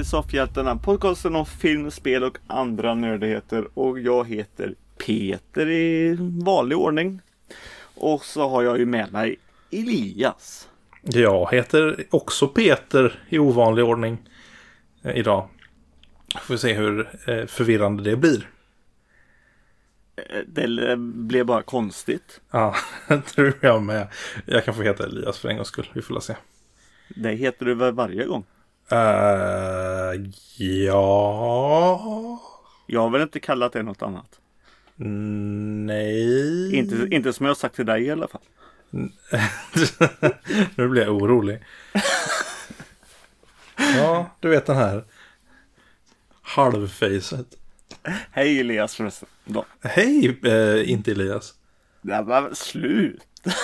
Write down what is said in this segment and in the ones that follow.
Till Soffhjältarna, podcasten om film, spel och andra nördigheter. Och jag heter Peter i vanlig ordning. Och så har jag ju med mig Elias. Jag heter också Peter i ovanlig ordning eh, idag. Får vi se hur eh, förvirrande det blir. Eh, Det blev bara konstigt. Ja, det tror jag med. Jag kan få heta Elias för en gångs skull. Vi får se. Det heter du väl varje gång? Uh, ja... Jag har väl inte kallat det något annat. Nej. Inte, inte som jag sagt till dig i alla fall. nu blir jag orolig. ja, du vet den här. Halvfacet. Hej Elias förresten. Hej, eh, inte Elias. Nej men slut.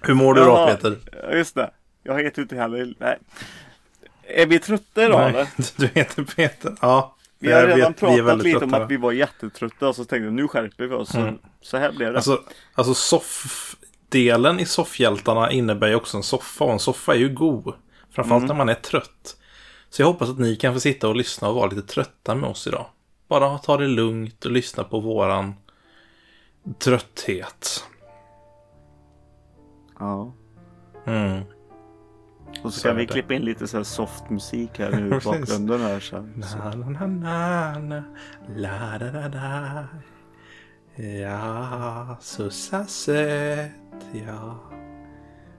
Hur mår du då Jaha, Peter? ja, Just det. Jag heter inte heller. Nej. Är vi trötta idag eller? du heter Peter. Ja. Vi har redan vet, vi pratat lite trötta. om att vi var jättetrötta och så tänkte jag nu skärper vi oss. Så, så här blev det. Alltså, alltså soffdelen i soffhjältarna innebär ju också en soffa och en soffa är ju god. Framförallt när man är trött. Så jag hoppas att ni kan få sitta och lyssna och vara lite trötta med oss idag. Bara ta det lugnt och lyssna på våran trötthet. Ja. Mm. Och så Så kan är vi det. klippa in lite så här soft musik här nu i bakgrunden här sen. Na, na, na, na, la, da, da, da. Ja, sussa söt, ja.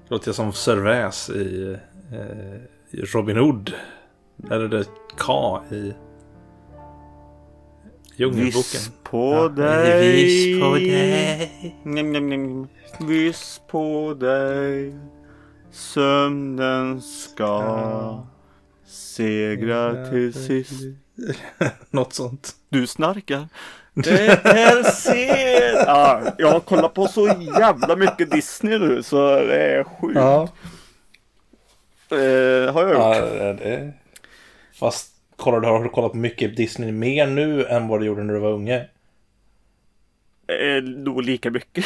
Låter jag som Sir i, eh, Robin Hood. Eller det K i Djungelboken. Viss på Ja, dig. Viss på dig. Njam, njam, njam. Viss på dig. Sömnen ska Ja. segra till sist. Något sånt. Du snarkar. Det är sent. Ja, jag har kollat på så jävla mycket Disney nu så det är sjukt. Ja, Eh, har jag gjort. ja det. Fast kollar du, har du kollat på mycket Disney mer nu än vad du gjorde när du var unge? Eh, nog lika mycket.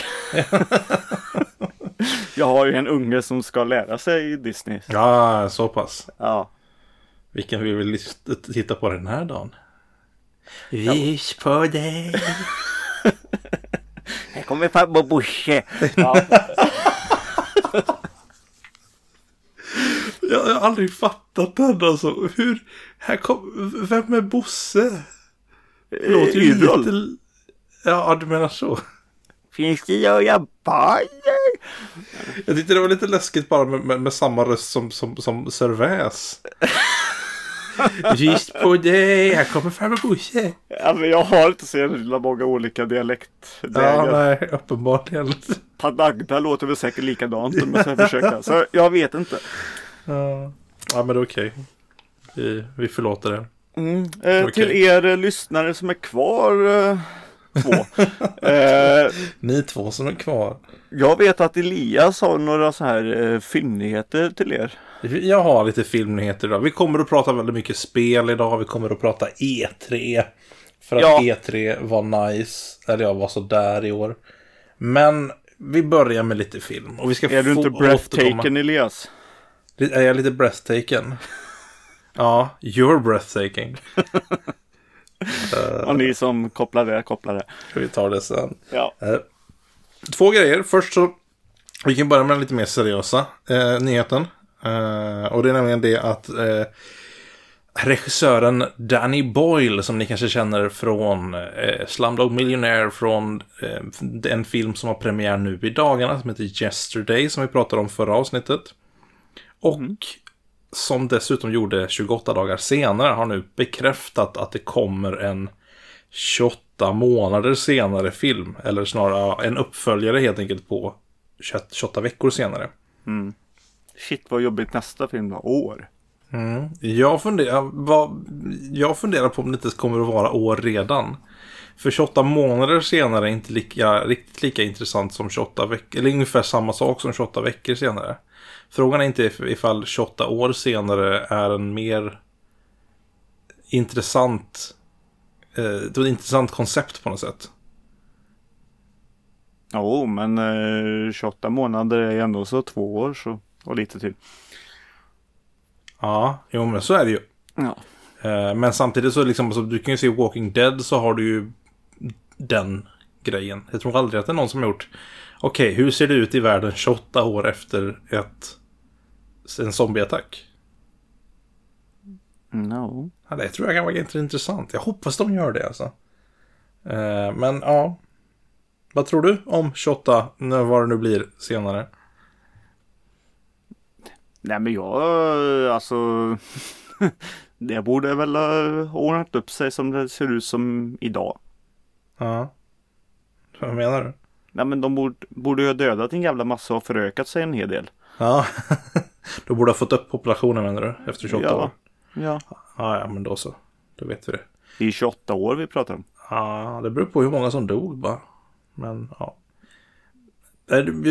jag har ju en unge som ska lära sig Disney. Ja, så pass. Ja. Vilken vi vill list- titta på den här dagen. Vis på dig. Här kommer farbror Bosse. Ja. Jag, har aldrig fattat den alltså. Hur, här kom, vem är Bosse? Det låter ju lite... Ja, du menar så. Finns det några barn? Jag tyckte det var lite läskigt bara med, med, med samma röst som, som, som Väs. Vis på dig, här kommer farbror Bosse. Alltså jag har inte så jävla många olika dialekt. Ja, nej, uppenbarligen. Padagda låter väl säkert likadant om jag ska försöka. Så jag vet inte. Ja, ja men det är okej. Vi, vi förlåter det. Mm. Eh, Okej. Till er eh, lyssnare som är kvar. Eh, två. eh, Ni två som är kvar. jag vet att Elias har några så här eh, fyndigheter till er. Jag har lite filmnyheter idag. Vi kommer att prata väldigt mycket spel idag. Vi kommer att prata E3. För att Ja. E3 var nice. Eller ja, var sådär i år. Men vi börjar med lite film. Och vi ska Är du inte återkomma- breathtaken Elias? Är jag lite breathtaken? ja, you're breathtaking. Och ni som kopplar det, kopplar det. Vi ta det sen. Ja. Eh, två grejer. Först så, vi kan börja med den lite mer seriösa eh, nyheten. Eh, och det är nämligen det att regissören Danny Boyle, som ni kanske känner från eh, Slumdog Millionaire, från eh, en film som har premiär nu i dagarna, som heter Yesterday, som vi pratade om förra avsnittet. Och som dessutom gjorde 28 dagar senare, har nu bekräftat att det kommer en 28 månader senare film. Eller snarare en uppföljare helt enkelt på 21 28 veckor senare. Shit vad jobbigt nästa film då. År. Mm. Jag, funderar, vad, jag funderar på om det inte kommer att vara år redan. För 28 månader senare är inte lika, riktigt lika intressant som 28 veckor. Eller ungefär samma sak som 28 veckor senare. Frågan är inte if- ifall 28 år senare är en mer intressant... Eh, ett intressant koncept på något sätt. Jo, men eh, 28 månader är ändå så två år så. Och lite till. Ja, jo men så är det ju. Ja. Eh, Men samtidigt så liksom, så du kan ju se Walking Dead så har du ju den grejen. Jag tror aldrig att det är någon som har gjort Okej, hur ser det ut i världen 28 år efter ett, en zombieattack? No. Ja, det tror jag kan vara intressant. Jag hoppas de gör det alltså. Eh, Men ja. Vad tror du om 28, när vad det nu blir senare? Nej men jag, alltså. det borde väl ha ordnat upp sig som det ser ut som idag. Ja. Vad menar du? Nej men de borde, borde ju ha dödat en jävla massa och förökat sig en hel del. Ja. du borde ha fått upp populationen menar du? Efter 28 Ja. år? Ja. Ja, ja, men då så. Då vet vi det. Det är 28 år vi pratar om. Ja, det beror på hur många som dog bara. Men ja.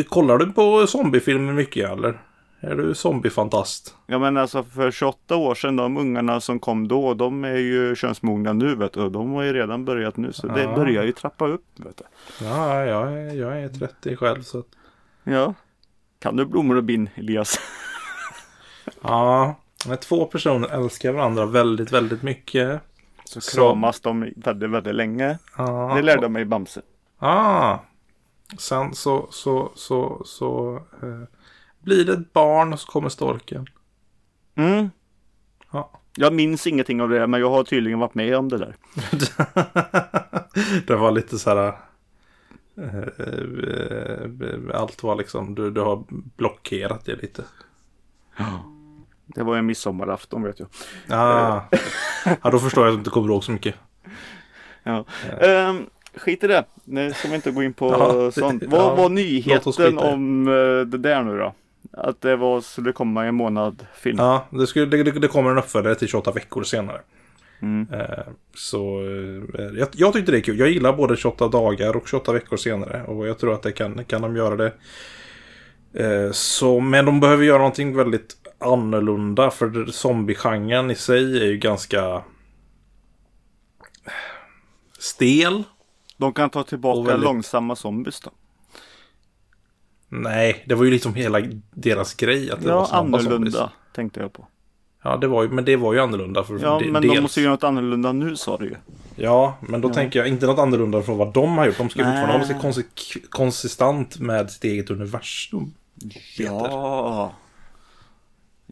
Kollar du på zombiefilmer mycket eller? Är du zombiefantast? Ja men alltså för 28 år sedan, de ungarna som kom då, de är ju könsmogna nu vet du. De har ju redan börjat nu så det Ja. börjar ju trappa upp. Vet du. Ja, jag är, jag är 30 själv så att... Ja. Kan du blommor och bin Elias? Ja, när två personer älskar varandra väldigt, väldigt mycket. Så Så- kramas de väldigt, väldigt länge. Ja, Det lärde mig Bamse. Ah. Sen så, så, så, så eh, blir det ett barn och så kommer storken. Mm. Ja. Jag minns ingenting av det men jag har tydligen varit med om det där. det var lite så här. eh, eh, allt var liksom, du, du har blockerat det lite. Det var en midsommarafton vet jag. Ah. ja, då förstår jag att du inte kommer ihåg så mycket. Ja. Ehm, skit i det. Nu ska vi inte gå in på Ja, sånt. ja, Vad var nyheten om eh, det där nu då? Att det var, skulle komma en månad film. Ja, det, skulle, det, det- kommer en uppföljare till 28 veckor senare. Mm. Eh, Så eh, jag, jag tyckte det är kul. Jag gillar både 28 dagar och 28 veckor senare. Och jag tror att det kan, kan de göra det. Så, men de behöver göra någonting väldigt annorlunda. För zombie-genren i sig är ju ganska stel. De kan ta tillbaka väldigt- långsamma zombies då. Nej, det var ju liksom hela deras grej. Att det var Ja, snabba annorlunda zombies. tänkte jag på. Ja, det var ju, men det var ju annorlunda. För Ja, de, men dels. de måste göra något annorlunda nu sa du ju. Ja, men då Ja. tänker jag inte något annorlunda från vad de har gjort. De ska Nej. fortfarande hålla sig konsistent med sitt eget universum. Ja.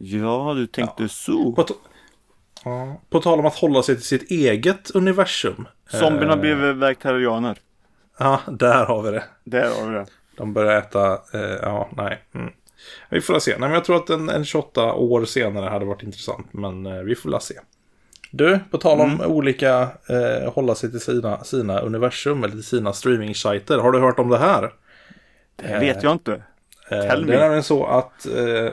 Ja, du tänkte så. På, ja, på tal om att hålla sig till sitt eget universum. Zombierna Eh, blev vegetarianer. Ja, där har vi det. Där har vi det. De börjar äta, eh, ja, nej. Mm. Vi får se. Nej, men jag tror att en, en 28 år senare hade varit intressant. Men eh, vi får la se. Du, på tal om olika eh, hålla sig till sina, sina universum eller till sina streaming-sajter. Har du hört om det här? Det vet jag inte. Eh, Tell det me. är nämligen så att eh,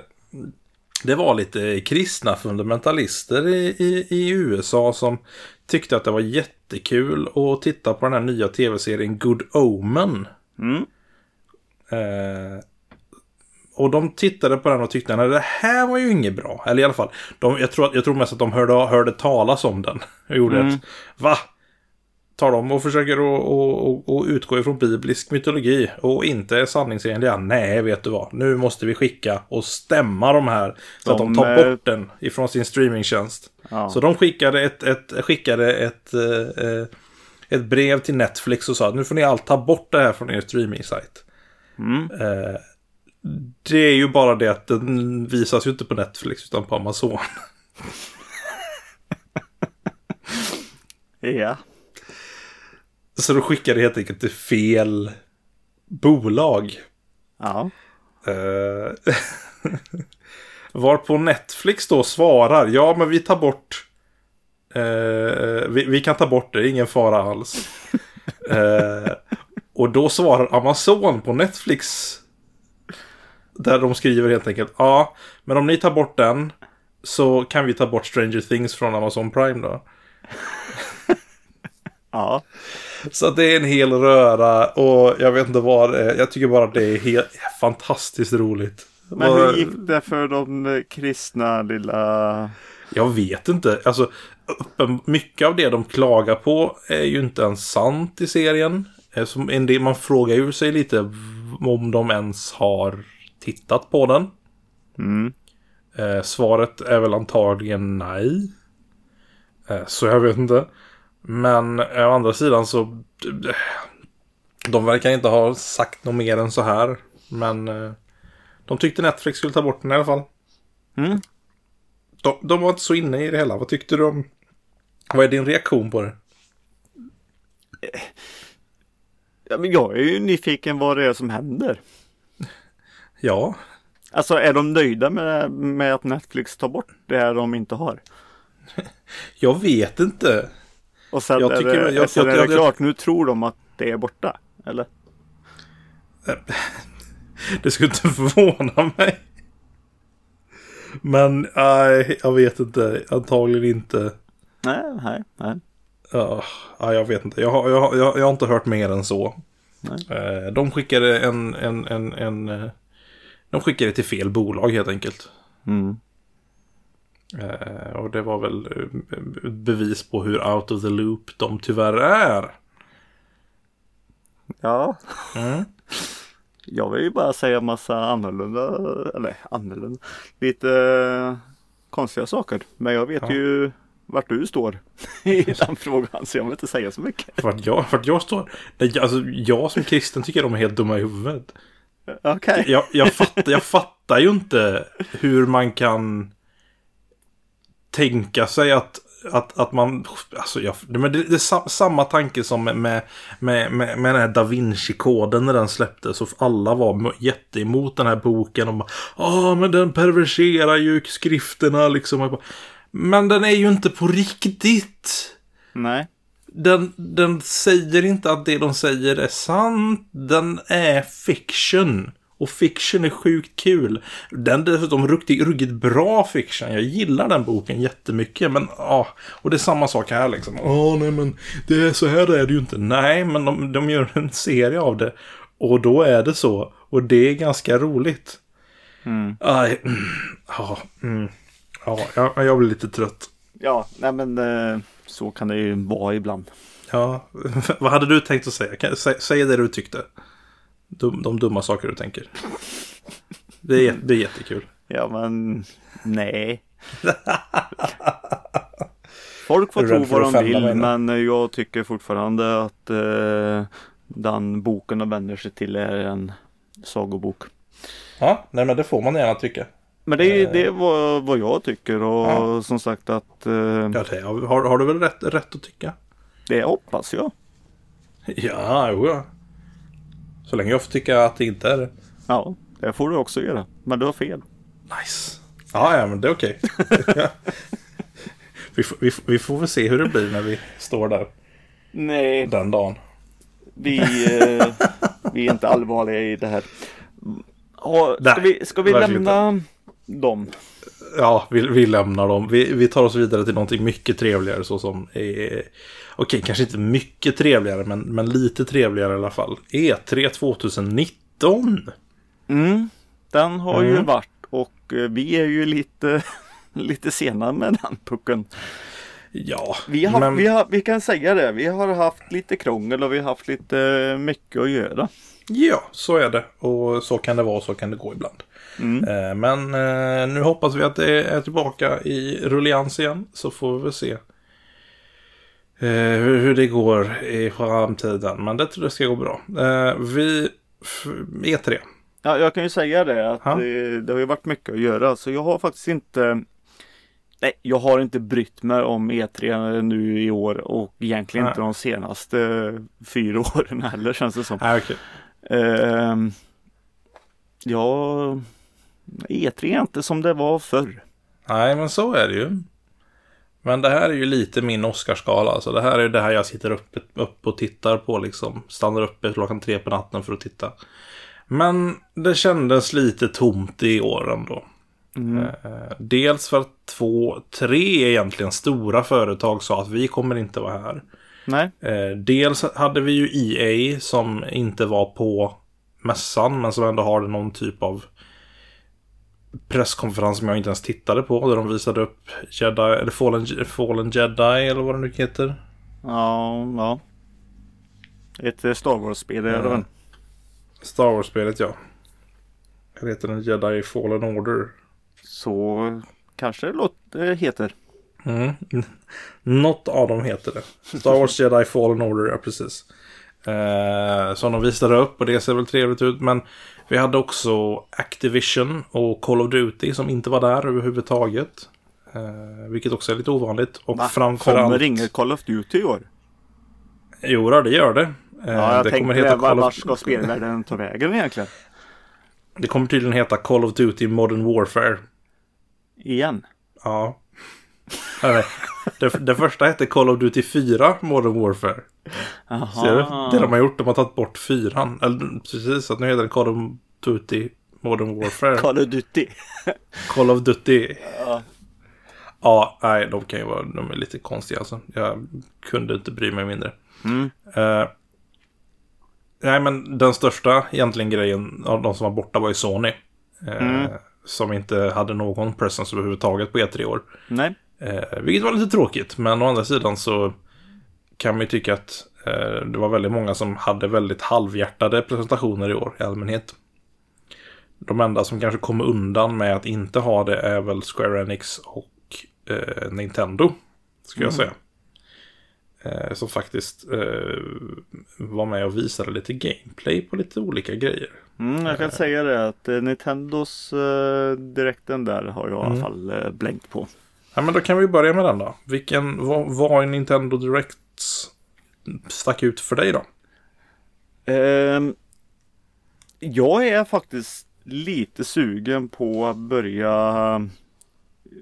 det var lite kristna fundamentalister i, i, i USA som tyckte att det var jättekul att titta på den här nya tv-serien Good Omen. Mm. Eh, och de tittade på den och tyckte att det här var ju inget bra. Eller i alla fall, de, jag, tror, jag tror mest att de hörde, hörde talas om den. Och gjorde Mm. ett, va? Tar de och försöker att, att, att, att utgå ifrån biblisk mytologi och inte är sanningsenliga. Nej, vet du vad? Nu måste vi skicka och stämma de här. Så De, att de tar bort den ifrån sin streamingtjänst. Ja. Så de skickade ett, ett, skickade ett, eh, eh, ett brev till Netflix och sa att nu får ni allt ta bort det här från er streamingsajt. Mm. Eh, det är ju bara det att den visas ju inte på Netflix utan på Amazon. Ja. Så då skickade det helt enkelt till fel bolag. Ja. Eh, varpå Netflix då svarar, ja men vi tar bort eh, vi, vi kan ta bort det, ingen fara alls. Eh, och då svarar Amazon på Netflix. Där de skriver helt enkelt, ja men om ni tar bort den så kan vi ta bort Stranger Things från Amazon Prime då. Ja. Så det är en hel röra och jag vet inte vad det är. Jag tycker bara att det är helt fantastiskt roligt. Men hur gick det för de kristna lilla... Jag vet inte. Alltså, uppen, mycket av det de klagar på är ju inte ens sant i serien. Eh, Som en del, man frågar ju sig lite om de ens har tittat på den. Mm. Eh, svaret är väl antagligen nej. Eh, så jag vet inte. Men eh, å andra sidan så... De verkar inte ha sagt något mer än så här. Men eh, de tyckte Netflix skulle ta bort den i alla fall. Mm. De, de var inte så inne i det hela. Vad tyckte du om... Vad är din reaktion på det? Ja, men jag är ju nyfiken vad det är som händer. Ja, Alltså är de nöjda med, med att Netflix tar bort det de inte har? jag vet inte. Och sen Jag är tycker- det, jag- sen jag- är det klart, nu tror de att det är borta. Eller? Det skulle inte förvåna mig. Men nej, jag vet inte. Antagligen inte. Nej, nej, nej. Ja, ja, jag vet inte. Jag har, jag, jag, jag har inte hört mer än så. Nej. Eh, De skickade en, en, en, en... eh, De skickade till fel bolag helt enkelt. Mm. Eh, Och det var väl eh, bevis på hur out of the loop de tyvärr är. Ja, Mm. jag vill ju bara säga massa annorlunda, eller annorlunda, lite eh, konstiga saker. Men jag vet Ja. ju vart du står i den frågan så jag vill inte säga så mycket. Att jag, att jag står... Nej, Alltså, jag som kristen tycker de är helt dumma i huvudet. Okej. Jag, jag, fattar, jag fattar ju inte hur man kan tänka sig att, att, att man... Alltså jag, men det, det är sam, samma tanke som med, med, med, med, den här Da Vinci-koden när den släpptes. Och alla var jätteemot den här boken. Och bara, Ja, men den perverserar ju skrifterna liksom. Bara, Men den är ju inte på riktigt. Nej. Den, den säger inte att det de säger är sant. Den är fiction. Och fiction är sjukt kul. Den är dessutom ruggigt, ruggigt bra fiction. Jag gillar den boken jättemycket. Men ja, och det är samma sak här liksom. Åh nej men det är så här är det ju inte. Nej, men de, de gör en serie av det. Och då är det så. Och det är ganska roligt. Mm. Aj, mm, ja, mm, ja, jag, jag blir lite trött. Ja, nej men eh, så kan det ju vara ibland. Ja, vad hade du tänkt att säga? Kan, sä, säg det du tyckte. De, de dumma saker du tänker. Det är, det är jättekul. Ja men nej. Folk får tro vad de vill men jag tycker fortfarande att eh, den boken de vänder sig till är en sagobok. Ja, nej men det får man gärna tycka. Men det är Eh. det är vad, vad jag tycker och Ja. som sagt att eh, Ja, det har, har du väl rätt, rätt att tycka? det hoppas jag. Ja, jo, ja. Så länge jag får tycka att det inte är det. Ja, det får du också göra. Men du har fel. Nice. Ja, ja, men det är okej. vi, får- vi, får- vi får väl se hur det blir när vi står där Nej, den dagen. vi, eh, vi är inte allvarliga i det här. Ska, Nej, vi, ska vi lämna dem? Ja, vi, vi lämnar dem. Vi, vi tar oss vidare till någonting mycket trevligare såsom... Eh, Okej, kanske inte mycket trevligare, men, men lite trevligare i alla fall. E E3 2019. Mm, den har ju Mm. varit och eh, vi är ju lite, lite sena med den pucken. Ja, Vi, har, men... vi, har, vi kan säga det, vi har haft lite krångel och vi har haft lite mycket att göra. Ja, så är det. Och så kan det vara och så kan det gå ibland. Mm. Eh, men eh, nu hoppas vi att det är tillbaka i rullians igen. Så får vi väl se eh, hur, hur det går i framtiden. Men det tror jag ska gå bra. Eh, vi... f- E E3. Ja, jag kan ju säga det att det, det har ju varit mycket att göra så jag har faktiskt inte Nej, jag har inte brytt mig om E3 nu i år och egentligen Nej. inte de senaste fyra åren heller känns det som. Ah, okej. Ehm, ja, E3 är inte som det var förr. Nej, men så är det ju. Men det här är ju lite min Oscarsskala. Alltså det här är det här jag sitter uppe, uppe och tittar på liksom. Stannar uppe klockan tre på natten för att titta. Men det kändes lite tomt i år ändå. Mm. Eh, dels för att två, tre egentligen stora företag sa att vi kommer inte vara här. Nej, Eh, dels hade vi ju EA som inte var på mässan men som ändå har någon typ av presskonferens som jag inte ens tittade på. Där de visade upp Jedi, eller Fallen, Fallen Jedi eller vad det nu heter. ja, ja. Ett eh, Star Wars-spel är det väl? Star Wars-spelet ja. Det heter den Jedi Fallen Order. Så kanske det låter, heter. Mm. Något av dem heter det. Star Wars Jedi Fallen Order, ja precis. Eh, som de visade upp och det ser väl trevligt ut. Men vi hade också Activision och Call of Duty som inte var där överhuvudtaget. Eh, vilket också är lite ovanligt. Och Va? framförallt... Kommer inget Call of Duty i år? Jo, det gör det. Eh, Ja, jag det, kommer tänkte heta var, Call vart ska spelvärlden ta vägen egentligen? Det kommer tydligen heta Call of Duty Modern Warfare. Igen? Ja. Nej. Det, det första hette Call of Duty 4 Modern Warfare. Jaha. Ser du? Det de har gjort, de har tagit bort fyran. Eller precis, att nu heter det Call of Duty Modern Warfare. Call of Duty. Call of Duty. Ja. Ja, nej, de kan ju vara, de är lite konstiga alltså. Jag kunde inte bry mig mindre. Mm. Eh, nej, men den största egentligen grejen av de som var borta var ju Sony. Eh, Mm. Som inte hade någon presence överhuvudtaget på E3 i år. Nej. Eh, vilket var lite tråkigt, men å andra sidan så kan man ju tycka att eh, det var väldigt många som hade väldigt halvhjärtade presentationer i år i allmänhet. De enda som kanske kommer undan med att inte ha det är väl Square Enix och eh, Nintendo, skulle jag säga. Eh, som faktiskt eh, var med och visade lite gameplay på lite olika grejer. Mm, jag kan säga det att eh, Nintendos eh, direkten där har jag i Mm. alla fall eh, blänkt på. Ja, men då kan vi börja med den då. Vilken, vad, vad i Nintendo Directs stack ut för dig då? Ehm, jag är faktiskt lite sugen på att börja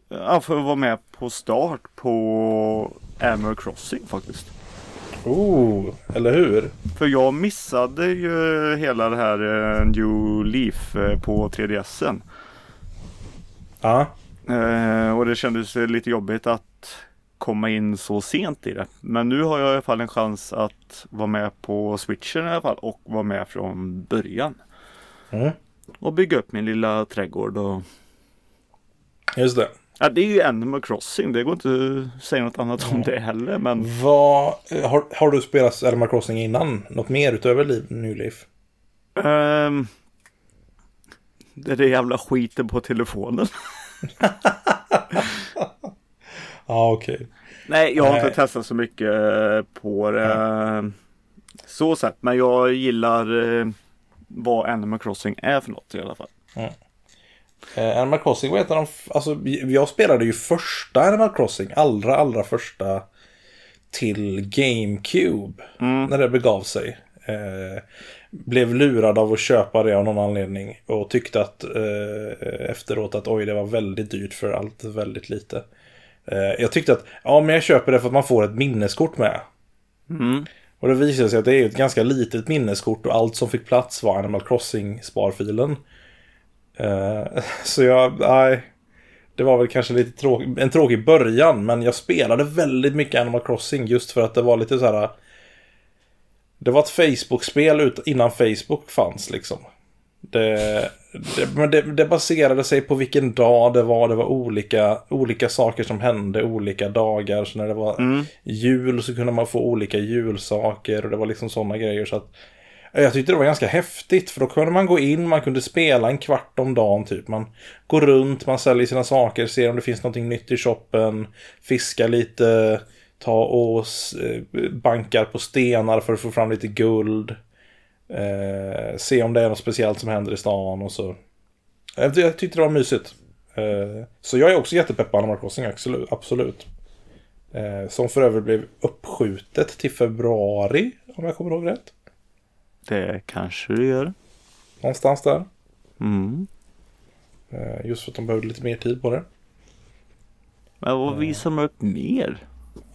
ja, för att vara med på start på Animal Crossing faktiskt. Oh, eller hur? För jag missade ju hela det här eh, New Leaf eh, på 3DSen. Ja. Eh, och det kändes lite jobbigt att komma in så sent i det. Men nu har jag i alla fall en chans att vara med på switchen i alla fall och vara med från början. Mm. Och bygga upp min lilla trädgård och Just det. Ja det är ju Animal Crossing. Det går inte att säga något annat om det heller. Men Vad, har, har du spelat Animal Crossing innan? Något mer utöver Liv, New Leaf? ehm, det är det jävla skiten på telefonen. Ja, okej. Nej jag har Nej. inte testat så mycket eh, på det. eh, Så sätt. Men jag gillar eh, vad Animal Crossing är för något i alla fall. Eh, Animal Crossing var ett av de... Alltså, jag spelade ju första Animal Crossing. Allra, allra första till GameCube. När det begav sig. Eh, blev lurad av att köpa det av någon anledning. Och tyckte att eh, efteråt att oj, det var väldigt dyrt för allt väldigt lite. Eh, jag tyckte att ja, men jag köper det för att man får ett minneskort med. Mm. Och det visade sig att det är ett ganska litet minneskort och allt som fick plats var Animal Crossing-sparfilen. Eh, så jag, nej. Det var väl kanske lite tråk, en tråkig början, men jag spelade väldigt mycket Animal Crossing just för att det var lite så här. Det var ett Facebook-spel innan Facebook fanns liksom. Det, det, men det, det baserade sig på vilken dag det var. Det var olika, olika saker som hände olika dagar. Så när det var Mm. jul så kunde man få olika julsaker och det var liksom sådana grejer. Så att, jag tyckte det var ganska häftigt för då kunde man gå in, man kunde spela en kvart om dagen typ. Man går runt, man säljer sina saker, ser om det finns någonting nytt i shoppen, fiskar lite, ta och eh, bankar på stenar för att få fram lite guld. Eh, se om det är något speciellt som händer i stan och så. Jag, jag tyckte det var mysigt. Eh, så jag är också jättepepp på Animal Crossing, absolut. absolut. Eh, som för övrigt blev uppskjutet till februari, om jag kommer ihåg rätt. Det kanske du gör. Någonstans där. Mm. Eh, just för att de behövde lite mer tid på det. Men vad visar de upp mer?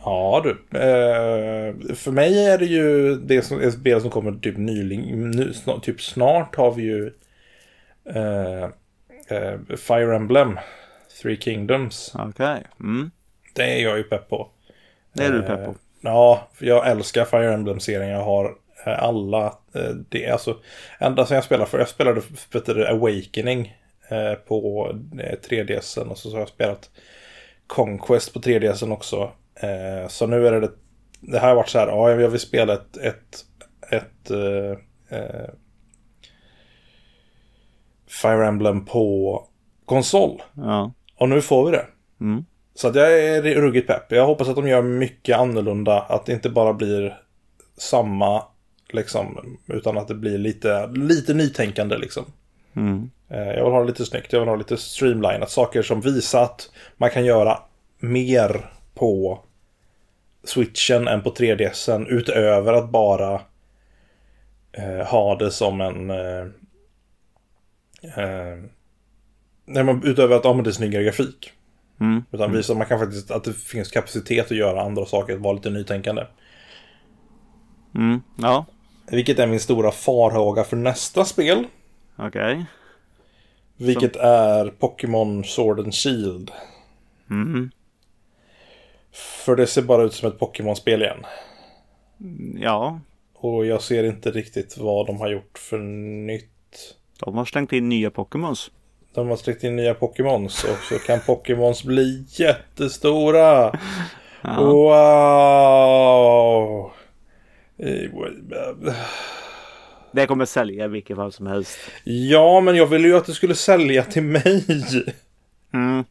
Ja du. Eh, för mig är det ju det som är spel som kommer typ nyligen. Typ snart har vi ju eh, Fire Emblem. Three Kingdoms. Okej. Mm. Det är jag ju pepp på. Det är du pepp på. Ja, för jag älskar Fire Emblem-serien. Jag har alla. eh, Det är alltså ända sedan jag spelade för. Jag spelade för Awakening eh, på eh, 3DSen och så har jag spelat Conquest på 3DSen också. Eh, Så nu är det det här har varit så här. Ja, jag vill spela ett ett, ett eh, eh, Fire Emblem på konsol. Ja. Och nu får vi det. Mm. Så att jag är ruggigt pepp. Jag hoppas att de gör mycket annorlunda. Att det inte bara blir samma, liksom, utan att det blir lite, lite nytänkande liksom. Mm. Eh, Jag vill ha det lite snyggt, jag vill ha lite streamlinat. Saker som visar att man kan göra mer på switchen än på 3DSen. Utöver att bara eh, ha det som en... Eh, eh, utöver att ha det är snyggare grafik. Mm. Utan visa att man kan faktiskt, att det finns kapacitet att göra andra saker, att vara lite nytänkande. Mm. Ja, Vilket är min stora farhåga för nästa spel. okej. Vilket är Pokémon Sword and Shield. Mm. För det ser bara ut som ett Pokémon-spel igen. Ja, Och jag ser inte riktigt vad de har gjort för nytt. de har slängt in nya Pokémons. De har släckt in nya Pokémons och så kan Pokémons bli jättestora. Ja. Wow! Eh, Det kommer sälja i vilket fall som helst. Ja, men jag ville ju att det skulle sälja till mig. Mm.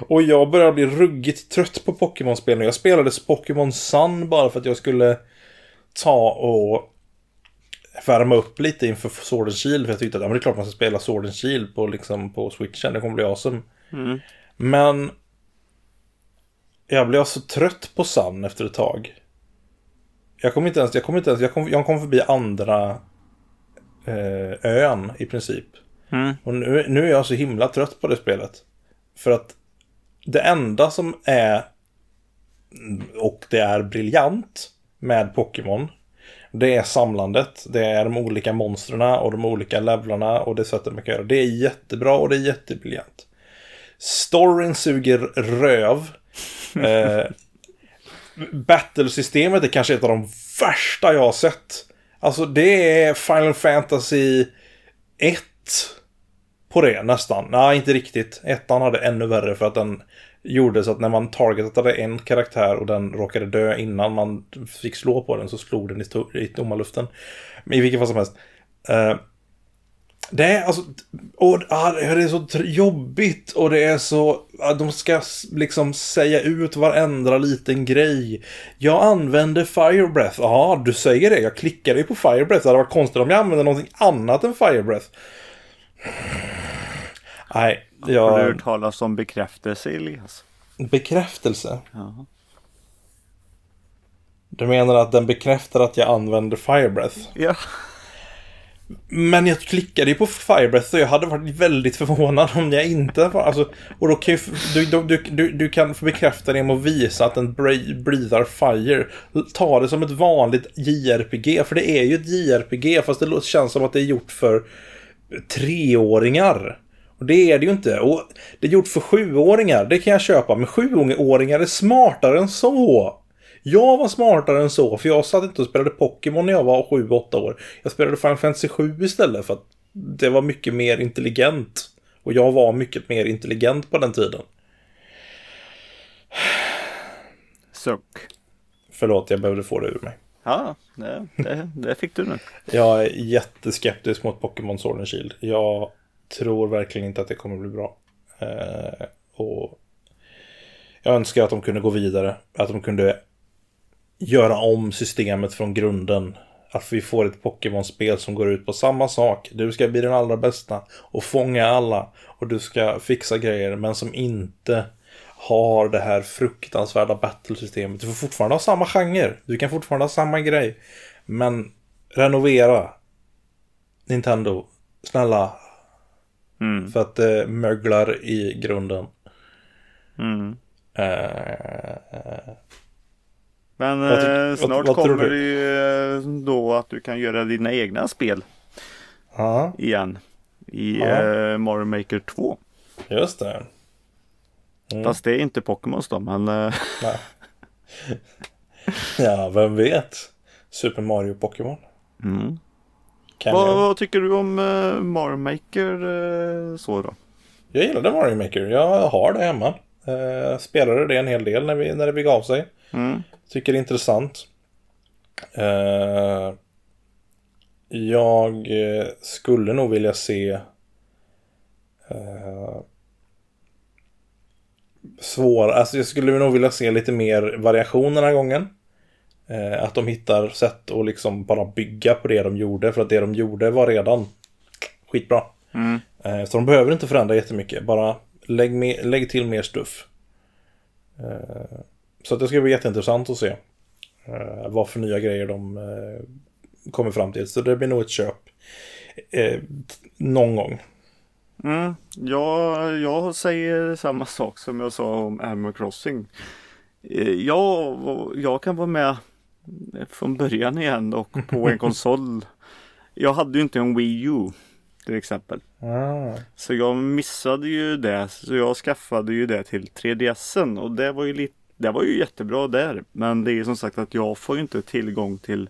Och jag börjar bli ruggigt trött på Pokémon-spel. Jag spelade Pokémon Sun bara för att jag skulle ta och värma upp lite inför Sword and Shield. För jag tyckte att ja, men det är klart man ska spela Sword and Shield på, liksom, på Switchen. Det kommer bli awesome. Mm. Men jag blev så trött på Sun efter ett tag. Jag kom inte ens, jag kom inte ens, jag kom, jag kom förbi andra eh, ön i princip. Mm. Och nu, nu är jag så himla trött på det spelet. För att det enda som är och det är briljant med Pokémon det är samlandet. Det är de olika monstren och de olika levlarna och det sättet man kan göra. Det är jättebra och det är jättebriljant. Storyn suger röv. eh, Battlesystemet är kanske ett av de värsta jag har sett. Alltså det är Final Fantasy 1 på det nästan. Nej, inte riktigt. Ettan hade ännu värre för att den gjorde så att när man targetade en karaktär och den råkade dö innan man fick slå på den så slog den i, i tomma luften. Men i vilket fall som helst. Uh, är alltså, och ah, det är så jobbigt och det är så, ah, de ska liksom säga ut varenda liten grej. Jag använder Fire Breath. Ja, du säger det. Jag klickade ju på Fire Breath. Det hade varit konstigt om jag använde någonting annat än Fire Breath. Nej, Har du jag... hört talas om bekräftelse Elias? Bekräftelse. Ja. Du menar att den bekräftar att jag använder Fire Breath? Ja. Men jag klickade ju på Firebreath och jag hade varit väldigt förvånad om jag inte var... Alltså, och då kan ju, du, du, du, du, kan få bekräfta det med att visa att den breathar fire. Ta det som ett vanligt JRPG, för det är ju ett JRPG fast det känns som att det är gjort för treåringar. Och det är det ju inte. Och det är gjort för sjuåringar, det kan jag köpa. Men sjuåringar är smartare än så. Jag var smartare än så, för jag satt inte och spelade Pokémon när jag var 7-8 år. Jag spelade Final Fantasy 7 istället för att det var mycket mer intelligent. Och jag var mycket mer intelligent på den tiden. Suck. Förlåt, jag behövde få det ur mig. Ja, det, det, det fick du nu. Jag är jätteskeptisk mot Pokémon Sword and Shield. Jag tror verkligen inte att det kommer bli bra. Eh, och jag önskar att de kunde gå vidare. Att de kunde göra om systemet från grunden. Att vi får ett Pokémon-spel som går ut på samma sak. Du ska bli den allra bästa och fånga alla. Och du ska fixa grejer men som inte har det här fruktansvärda battlesystemet. Du får fortfarande ha samma genre. Du kan fortfarande ha samma grej. Men renovera. Nintendo. Snälla. Mm. För att det möglar i grunden. Mm. Eh, Men Vad eh, vad- snart vad tror kommer du? det ju eh, då att du kan göra dina egna spel Ja, igen. I eh, Mario Maker 2. just det. Mm. Fast det är inte Pokémons då, men eh, ja, vem vet? Super Mario Pokémon. mm. Vad, vad tycker du om eh, Mario Maker eh, så då? jag gillade Mario Maker. Jag har det hemma. Eh, spelade det en hel del när, vi, när det begav sig. Mm. Tycker det är intressant. Eh, jag eh, skulle nog vilja se eh, svår. Alltså jag skulle nog vilja se lite mer variation den här gången. Eh, att de hittar sätt att liksom bara bygga på det de gjorde. För att det de gjorde var redan skitbra. Mm. Eh, så de behöver inte förändra jättemycket. Bara lägg, med, lägg till mer stuff. Eh, så det ska bli jätteintressant att se. Eh, vad för nya grejer de eh, kommer fram till. Så det blir nog ett köp. Eh, någon gång. Mm. Ja, jag säger samma sak som jag sa om Animal Crossing. Eh, Jag, jag kan vara med från början igen och på en konsol. Jag hade ju inte en Wii U till exempel. Ah. Så jag missade ju det. Så jag skaffade ju det till 3DSen och det var ju lite det var ju jättebra där. Men det är som sagt att jag får ju inte tillgång till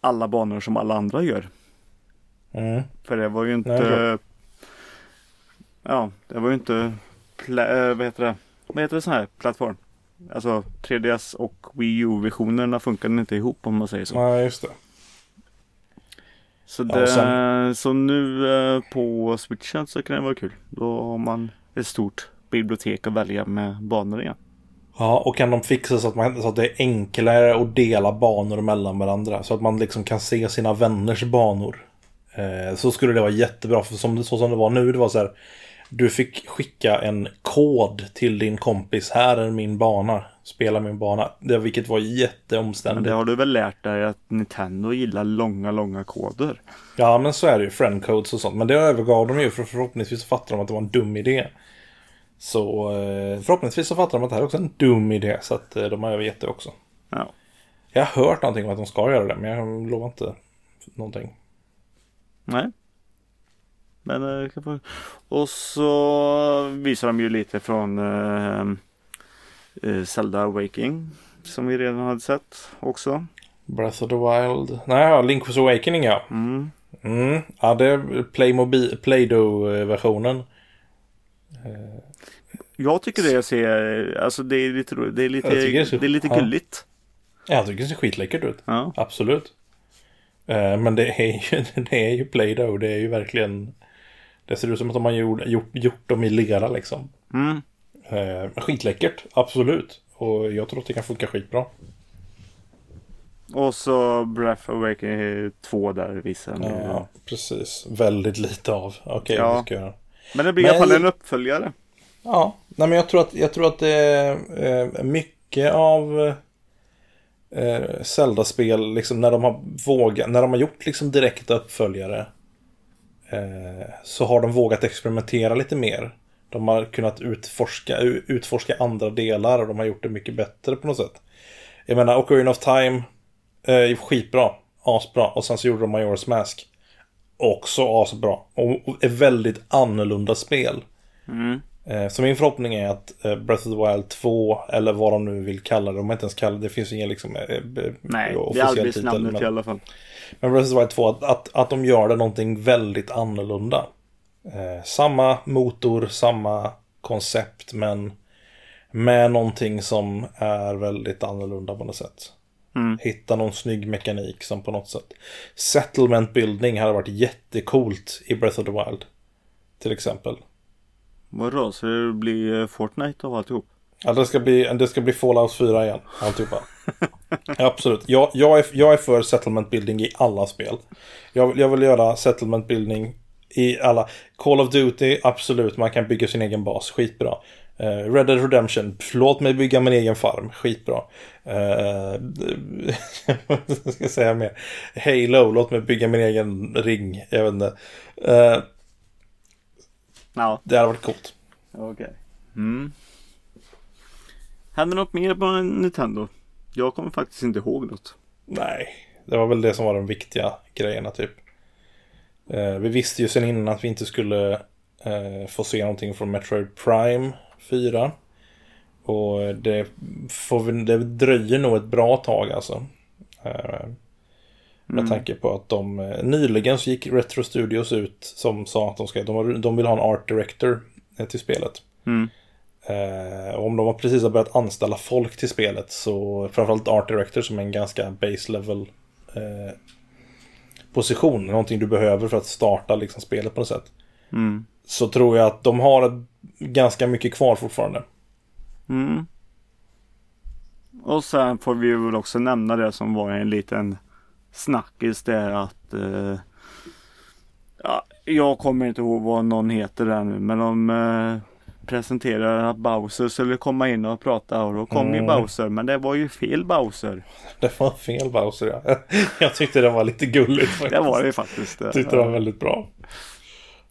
alla banor som alla andra gör. Mm. För det var ju Nej, inte klart. Ja, det var ju inte pla- äh, vad heter det? Vad heter det sån här plattform? Alltså 3DS och Wii U-versionerna funkade inte ihop om man säger så. Ja, just det. Så, Ja, det, sen- så nu eh, på switchen så kan det vara kul. Då har man ett stort bibliotek att välja med banor igen. Ja, och kan de fixa så att, man, så att det är enklare att dela banor mellan varandra. Så att man liksom kan se sina vänners banor. Eh, så skulle det vara jättebra. För som, så som det var nu, det var så här. Du fick skicka en kod till din kompis. Här är min bana. Spela min bana. Det, vilket var Men jätteomständigt. det har du väl lärt dig att Nintendo gillar långa, långa koder. Ja, men så är det ju. Friendcodes och sånt. Men det övergav de ju för förhoppningsvis så fattar de att det var en dum idé. Så eh, förhoppningsvis så fattar de att det här är också en dum idé. Så att eh, de har övergett det också. Ja. Jag har hört någonting om att de ska göra det, men jag lovar inte någonting. Nej. Men, eh, och så visar de ju lite från eh, Zelda Awakening. Som vi redan hade sett också. Breath of the Wild. Nej, ja, Link's Awakening ja. Mm. Mm. Ja, det är Playmobil- Play-Doh-versionen. Jag tycker det ser, alltså det är lite. Det är lite, Jag tycker det det är lite ja. gulligt. Jag tycker det ser skitläckert ut. Ja. Absolut. Eh, Men det är ju, det är ju Play-Doh. Det är ju verkligen... Det ser ut som att de har gjort, gjort, gjort dem i lera liksom. Mm. Eh, skitläckert, absolut. Och jag tror att det kan funka skitbra. Och så Breath of Awakening 2 där visar. Ja, precis. Väldigt lite av. Okej, Ja. vi ska göra. Men det blir Men- i alla fall en uppföljare. Ja, nej men jag tror att, jag tror att det är eh, mycket av eh, Zelda-spel, liksom när de har vågat, när de har gjort liksom direkta uppföljare eh, så har de vågat experimentera lite mer. De har kunnat utforska, utforska andra delar och de har gjort det mycket bättre på något sätt. Jag menar, Ocarina of Time eh, skitbra, asbra och sen så gjorde de Majora's Mask. Också asbra och, och ett väldigt annorlunda spel. Mm. Eh, Så min förhoppning är att eh, Breath of the Wild 2, eller vad de nu vill kalla det, de har inte ens kallat det, det finns ingen liksom eh, Nej, det är titel, namnet men- i alla fall. Men Breath of the Wild 2, att, att, att de gör det någonting väldigt annorlunda. Eh, samma motor, samma koncept, men med någonting som är väldigt annorlunda på något sätt. Mm. Hitta någon snygg mekanik som på något sätt. Settlement building hade varit jättecoolt i Breath of the Wild. Till exempel. Vadå, så det blir eh, Fortnite av alltihop? Ja, det ska bli, det ska bli Fallout 4 igen. Alltihopa. Absolut. Jag, jag, är, jag är för settlement building i alla spel. Jag, vill- jag vill göra settlement building i alla. Call of Duty, absolut. Man kan bygga sin egen bas. Skitbra. Uh, Red Dead Redemption, låt mig bygga min egen farm. Skitbra. Uh, vad ska jag säga mer? Halo, låt mig bygga min egen ring. Jag vet inte. Uh, Ja, det hade varit coolt. okej. Mm. Hände något mer på Nintendo? Jag kommer faktiskt inte ihåg något. Nej, det var väl det som var de viktiga grejerna typ. Eh, vi visste ju sen innan att vi inte skulle eh, få se någonting från Metroid Prime 4. Och det, får vi, det dröjer nog ett bra tag alltså. Eh, med Mm. tanke på att de eh, nyligen så gick Retro Studios ut som sa att de, ska, de, de vill ha en art director eh, till spelet. Mm. Eh, och om de har precis har börjat anställa folk till spelet så framförallt Art Director som är en ganska base level eh, position. Någonting du behöver för att starta liksom spelet på något sätt. Mm. Så tror jag att de har ganska mycket kvar fortfarande. Mm. Och sen får vi väl också nämna det som var en liten snackis det är att eh, ja, Jag kommer inte ihåg vad någon heter där nu men de eh, presenterar att Bowser skulle komma in och prata och då kom Mm. ju Bowser men det var ju fel Bowser. Det var fel Bowser ja. Jag tyckte det var lite gulligt faktiskt. Det var det faktiskt. Jag tyckte det var väldigt bra.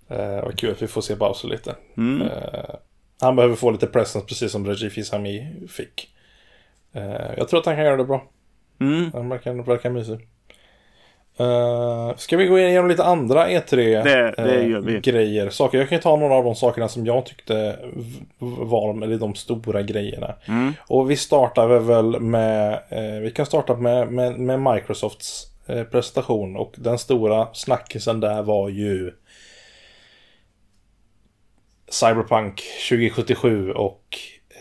Eh, vad kul att vi får se Bowser lite. Mm. Eh, han behöver få lite presence precis som Reggie Fils-Aimé fick. Eh, jag tror att han kan göra det bra. Mm. Han verkar, verkar mysig. Uh, ska vi gå igenom lite andra E3 Det- det eh, gör vi. grejer? Saker. Jag kan ju ta några av de sakerna som jag tyckte var eller de stora grejerna. Mm. Och vi startar väl med, eh, vi kan starta med, med, med Microsofts eh, presentation och den stora snackisen där var ju Cyberpunk 2077 och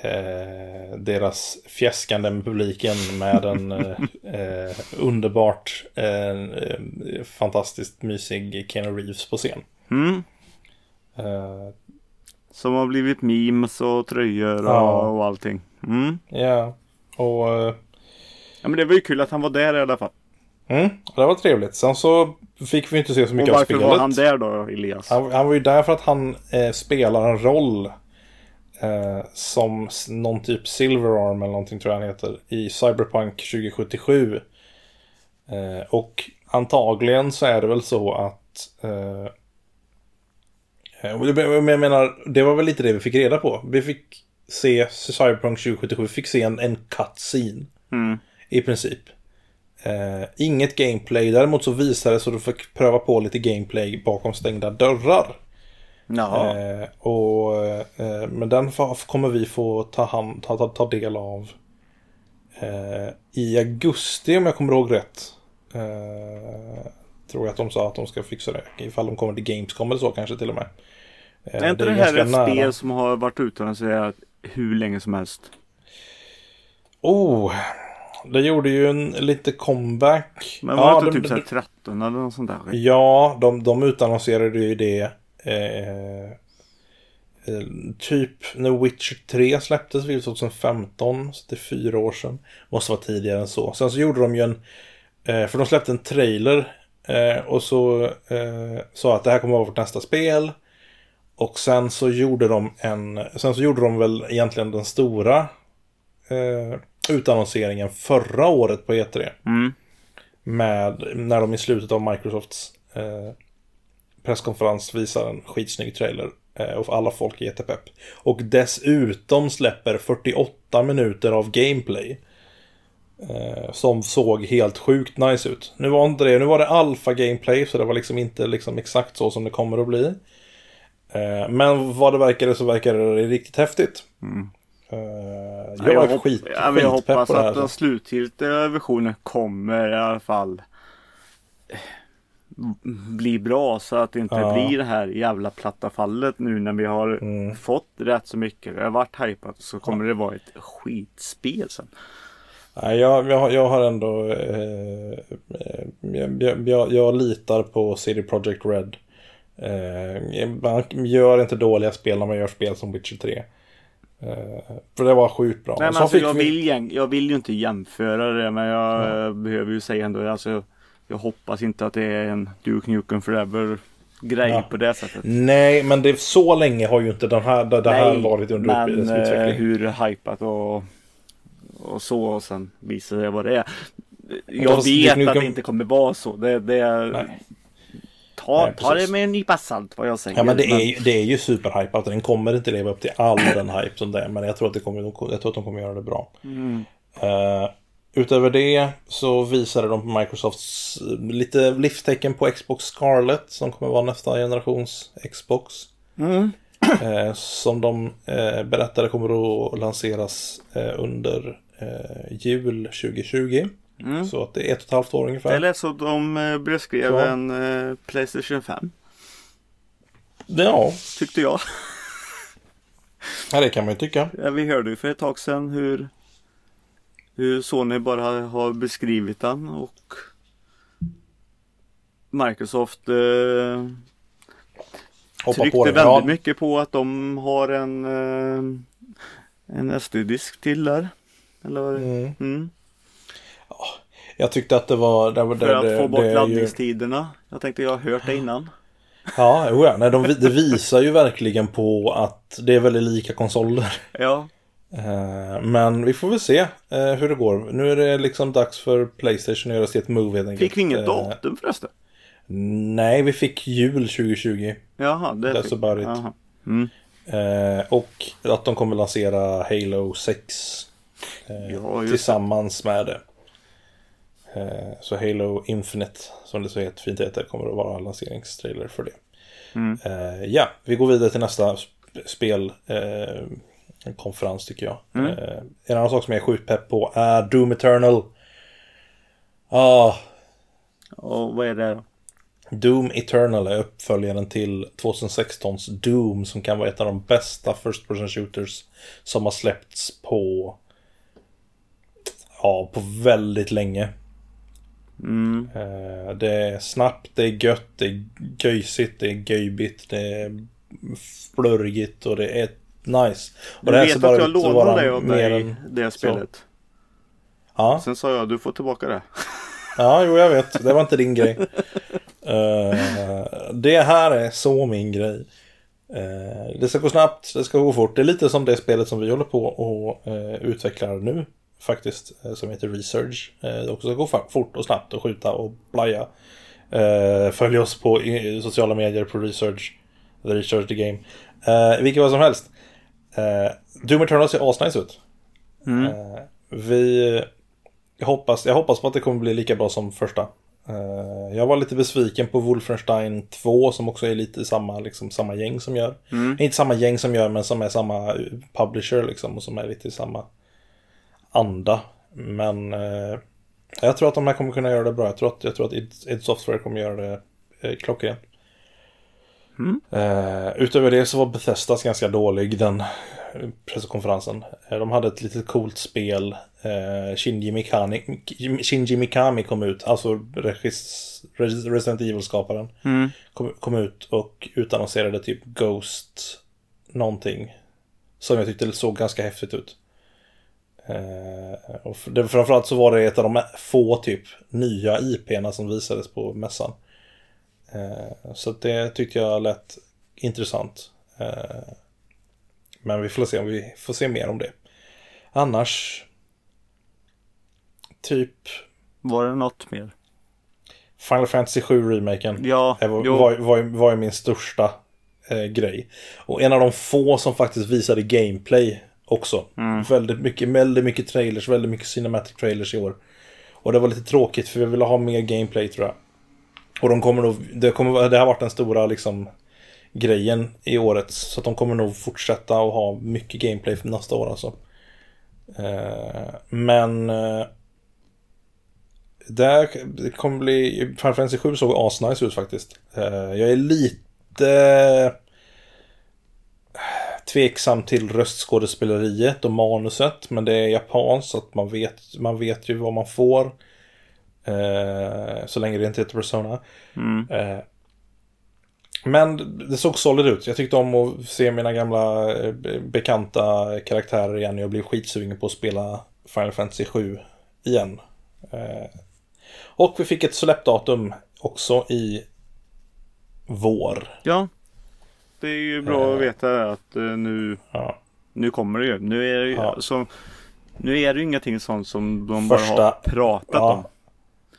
eh, deras fjäskande med publiken med en eh, underbart eh, fantastiskt mysig Keanu Reeves på scen. Mm. Eh, Som har blivit memes och tröjor och, Ja. och allting. Mm. Ja, och eh, Ja men det var ju kul att han var där i alla fall. mm, det var trevligt. Sen så fick vi inte se så Och mycket av varför spelet. var han där då Elias? Han, han var ju där för att han eh, spelar en roll eh, som någon typ Silverarm eller någonting tror jag han heter i Cyberpunk 2077. Eh, och antagligen så är det väl så att eh, men jag menar, det var väl lite det vi fick reda på. Vi fick se Cyberpunk 2077, vi fick se en, en cutscene Mm. i princip. Eh, inget gameplay, däremot så visade det så du fick pröva på lite gameplay bakom stängda dörrar. Eh, och, eh, men den kommer vi få ta, hand, ta, ta, ta del av eh, i augusti om jag kommer ihåg rätt. Eh, tror jag att de sa att de ska fixa det. Ifall de kommer till Gamescom eller så kanske till och med. Eh, är inte det, är här ett nära. spel som har varit utannonserat hur länge som helst? Oh, det gjorde ju en lite comeback. Men var det inte de- typ såhär 13 eller något sånt där? Ja, de, de utannonserade ju det. Eh, eh, typ när Witcher 3 släpptes, vilket 2015, så det är fyra år sedan. Måste vara tidigare än så. Sen så gjorde de ju en, eh, för de släppte en trailer och så sa att det här kommer att vara vårt nästa spel. Och sen så gjorde de en, sen så gjorde de väl egentligen den stora eh, utannonseringen förra året på E3 Mm. med när de i slutet av Microsofts eh, presskonferens visar en skitsnygg trailer eh, och alla folk är jättepepp. Och dessutom släpper 48 minuter av gameplay. Eh, som såg helt sjukt nice ut. Nu var inte det, nu var det alfa gameplay så det var liksom inte liksom exakt så som det kommer att bli. Eh, men vad det verkade så verkade det riktigt häftigt. Mm. Eh, Ja, jag är hopp- skit, jag skitpepp hoppas på det här. att den slutgiltiga versionen kommer i alla fall bli bra så att det inte Ja. blir det här jävla platta fallet nu när vi har Mm. fått rätt så mycket. Det har varit hypat så kommer det vara ett skitspel sen. Jag, jag, jag har ändå... Eh, eh, jag, jag, jag, litar på CD Projekt Red. Eh, man gör inte dåliga spel när man gör spel som Witcher 3. Eh, för det var sjukt bra. Nej, men så alltså, fick jag, vi- vill, jag vill ju inte jämföra det men jag eh, behöver ju säga ändå alltså, Jag hoppas inte att det är en Duke Nukem Forever grej Ja. på det sättet. Nej, men det, så länge har ju inte den här, det, det här Nej, varit under men dess eh, utveckling. hur hypat och, och så och sen visar det vad det är. Jag vet Duke att Nukem- det inte kommer vara så. Det, det, Nej. ta, Nej, ta det med en nypa salt vad jag säger. Ja, men det är, ju- det är ju superhypat. Den kommer inte leva upp till all den hype som det är. Men jag tror att, det kommer, jag tror att de kommer göra det bra. Mm. Eh, utöver det så visade de på Microsofts eh, lite livstecken på Xbox Scarlet som kommer vara nästa generations Xbox. Mm. Eh, som de eh, berättade kommer att lanseras eh, under eh, jul 2020. Mm. Så att det är ett och ett halvt år ungefär. Det lät så att de eh, beskrev Ja. en Playstation 5. Ja, Tyckte jag. ja, det kan man ju tycka. Ja, vi hörde ju för ett tag sedan hur, hur Sony bara har beskrivit den och Microsoft eh, tryckte väldigt Ja, mycket på att de har en, eh, en SD-disk till där. Eller? Mm. Mm. Jag tyckte att det var... Det, det, För att det, få bort är ju- laddningstiderna. Jag tänkte jag har hört det innan. Ja, jo, ja. Nej, de, det visar ju verkligen på att det är väldigt lika konsoler. Ja, Men vi får väl se eh, hur det går. Nu är det liksom dags för Playstation att göra sitt move helt enkelt. fick vi inget Eh, datum förresten? Nej, vi fick jul 2020. Jaha, det That's fick... about it. Mm. Eh, och att de kommer lansera Halo 6. Eh, Ja, tillsammans med det. Eh, så Halo Infinite, som det så helt fint heter, kommer att vara lanseringstrailer för det. Mm. Eh, ja, vi går vidare till nästa sp- spel. En konferens tycker jag. Mm. Eh, en annan sak som jag är sjukt pepp på är Doom Eternal. Ah, Och vad är det då? Doom Eternal är uppföljaren till 2016s Doom som kan vara ett av de bästa First Person Shooters som har släppts på ja, på väldigt länge. Mm. Eh, Det är snabbt, det är gött, det är göjsigt, det är göjbigt, det är flörgigt och det är nice. Och Du det vet att jag lånade dig av dig det spelet. Ja, Sen sa jag du får tillbaka det. ja, jo jag vet. Det var inte din grej. Eh, det här är så min grej. Eh, det ska gå snabbt, det ska gå fort. Det är lite som det spelet som vi håller på och uh, utvecklar nu. Faktiskt, som heter Research. Uh, det också ska gå fort och snabbt och skjuta och blaja. Uh, följ oss på sociala medier på Research. The Research the Game. Uh, vilket vad som helst. Uh, Doom Eternal ser asnice ut. Mm. Eh, vi jag hoppas, jag hoppas på att det kommer bli lika bra som första. Eh, jag var lite besviken på Wolfenstein 2 som också är lite samma, liksom, samma gäng som gör. Mm. Inte samma gäng som gör men som är samma eh, publisher liksom och som är lite i samma anda. Men eh, jag tror att de här kommer kunna göra det bra. Jag tror att, jag tror att id, id Software kommer göra det eh, klockrent. Mm. Eh, utöver det så var Bethesdas ganska dålig den eh, presskonferensen. Eh, de hade ett litet coolt spel. Eh, Shinji, Mikami, Shinji Mikami kom ut, alltså regis, Res- Resident Evil-skaparen. Mm. Kom, kom ut och utannonserade typ Ghost någonting. Som jag tyckte såg ganska häftigt ut. Och det, framförallt så var det ett av de få typ nya IP'na som visades på mässan. Eh, så det tyckte jag lät intressant. Eh, men vi får se om vi får se mer om det. Annars... Typ Var det något mer? Final Fantasy 7 remaken. Ja, var, var, var, var ju min största eh, grej. Och en av de få som faktiskt visade gameplay också. Mm. Väldigt, mycket, väldigt mycket trailers, väldigt mycket cinematic trailers i år. Och det var lite tråkigt för vi ville ha mer gameplay tror jag. Och de kommer nog, det, kommer, det har varit den stora liksom grejen i året. Så att de kommer nog fortsätta att ha mycket gameplay för nästa år alltså. Eh, men eh, det, det kommer bli... Final Fantasy 7 såg asnice ut faktiskt. Eh, jag är lite eh, tveksam till röstskådespeleriet och manuset. Men det är japanskt så att man vet, man vet ju vad man får. Eh, så länge det inte heter Persona. Mm. Eh, men det såg solid ut. Jag tyckte om att se mina gamla eh, bekanta karaktärer igen. Jag blev skitsugen på att spela Final Fantasy 7 igen. Eh, och vi fick ett släppdatum också i vår. Ja. Det är ju bra att veta att nu, Ja. nu kommer det ju. Nu är det ju, Ja. så, nu är det ju ingenting sånt som de Första- bara har pratat Ja, om.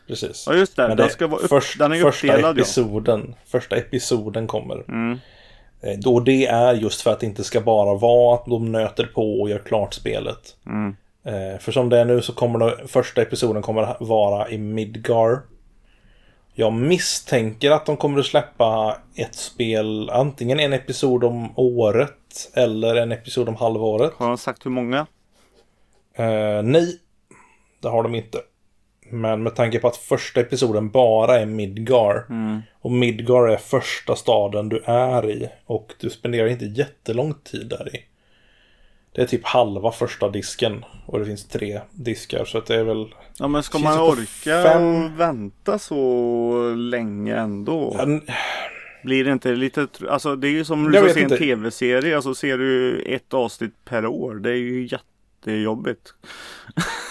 Precis. Ja just det, Men den, ska vara upp, först, den är första episoden, Första episoden kommer. Mm. Eh, Då det är just för att det inte ska bara vara att de nöter på och gör klart spelet. Mm. Eh, för som det är nu så kommer det, första episoden kommer vara i Midgar. Jag misstänker att de kommer att släppa ett spel, antingen en episod om året eller en episod om halvåret. Har de sagt hur många? Eh, nej, det har de inte. Men med tanke på att första episoden bara är Midgar. Mm. Och Midgar är första staden du är i. Och du spenderar inte jättelång tid där i. Det är typ halva första disken. Och det finns tre diskar. Så att det är väl... Ja men ska man orka fem- vänta så länge ändå? En- Blir det inte lite, alltså det är ju som du ska vet se en tv-serie, alltså ser du ett avsnitt per år. Det är ju jättejobbigt.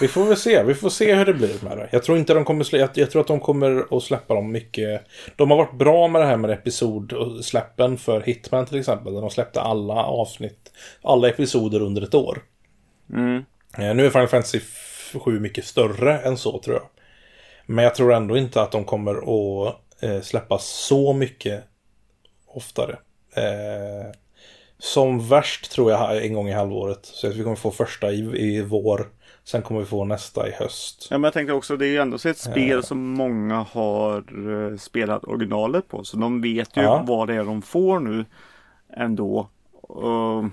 Vi får väl se. Vi får se hur det blir med det. Jag tror inte de kommer slä... jag, jag tror att de kommer att släppa dem mycket. De har varit bra med det här med episod och släppen för Hitman till exempel. Där de släppte alla avsnitt, alla episoder under ett år. Mm. Eh, Nu är Final Fantasy 7 mycket större än så tror jag. Men jag tror ändå inte att de kommer att eh, släppa så mycket oftare. Eh, som värst tror jag en gång i halvåret. Så att vi kommer få första i, i vår. Sen kommer vi få nästa i höst. Ja, men jag tänker också, det är ju ändå så ett spel som många har eh, spelat originalet på. Så de vet ju Ja. vad det är de får nu ändå. Och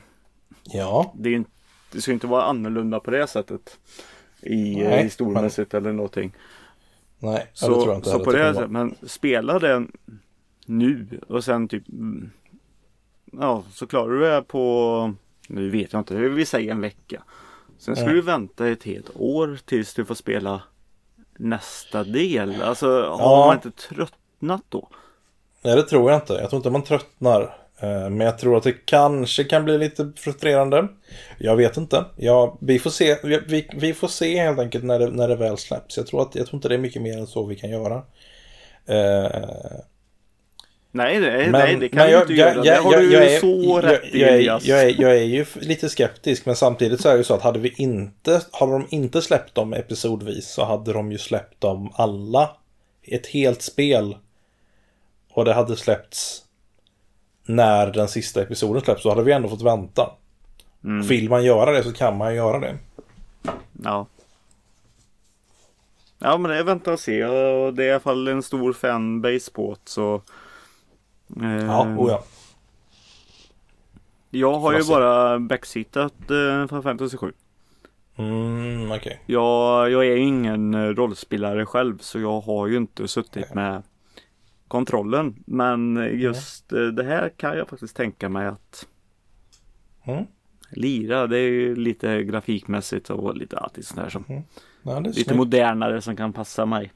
Ja, det, är, det ska inte vara annorlunda på det sättet. I Nej, Nej, historiemässigt eller någonting. nej, ja, det tror Så, jag inte så på det sättet, men spela den nu och sen typ Ja, så klarar du det på Nu vet jag inte, vi säger en vecka. Sen ska Ja. du vänta ett helt år tills du får spela nästa del. Alltså har Ja. man inte tröttnat då? Nej, det tror jag inte. Jag tror inte man tröttnar. Eh, Men jag tror att det kanske kan bli lite frustrerande. Jag vet inte. Ja, vi, får se. Vi, vi, vi får se helt enkelt när det, när det väl släpps. Jag tror, att, jag tror inte det är mycket mer än så vi kan göra. Nej, nej, Men- nej det kan men du jag- inte jag- göra. jag- det har jag- du jag ju är- så jag- rätt i jag är- Elias. Jag är- jag är ju lite skeptisk, men samtidigt så är det ju så att hade vi inte, hade de inte släppt dem episodvis så hade de ju släppt dem alla. Ett helt spel. Och det hade släppts när den sista episoden släpps, så hade vi ändå fått vänta. Mm. Vill man göra det så kan man göra det. Ja. Ja men det är vänta och se det är i alla fall en stor fanbase på det så. Ja, oh ja. Jag har ju bara backseatat eh, Final Fantasy 7. Mm, okej. Jag, jag är ingen eh, rollspelare själv så jag har ju inte suttit med kontrollen. Men just eh, det här kan jag faktiskt tänka mig att Mm. lira. Det är ju lite grafikmässigt och lite alltid sånt här som Ja, det är lite snyggt. modernare som kan passa mig.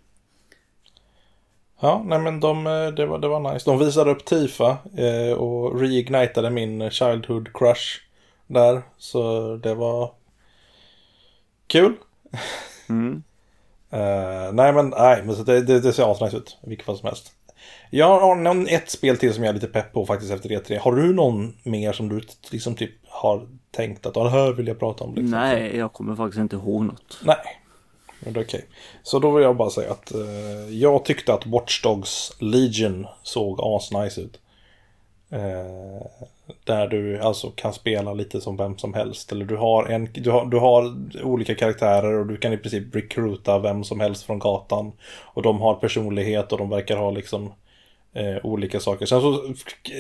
Ja, nej men de, eh, det, var, det var nice. De visade upp Tifa eh, och reignitade min Childhood crush där. Så det var kul. Mm. Eh, nej men, nej, men så det, det, det ser asnice ut. Vilket fall som helst. Jag har någon, ett spel till som jag är lite pepp på faktiskt efter E3. Har du någon mer som du liksom typ har tänkt att "Ja, det här vill jag prata om? Liksom? Nej, jag kommer faktiskt inte ihåg något. Nej. Men det är okej. Så då vill jag bara säga att eh, jag tyckte att Watch Dogs Legion såg asnice ut. Eh, där du alltså kan spela lite som vem som helst. Eller du har, en, du, har, du har olika karaktärer och du kan i princip recruita vem som helst från gatan. Och de har personlighet och de verkar ha liksom eh, olika saker. Sen så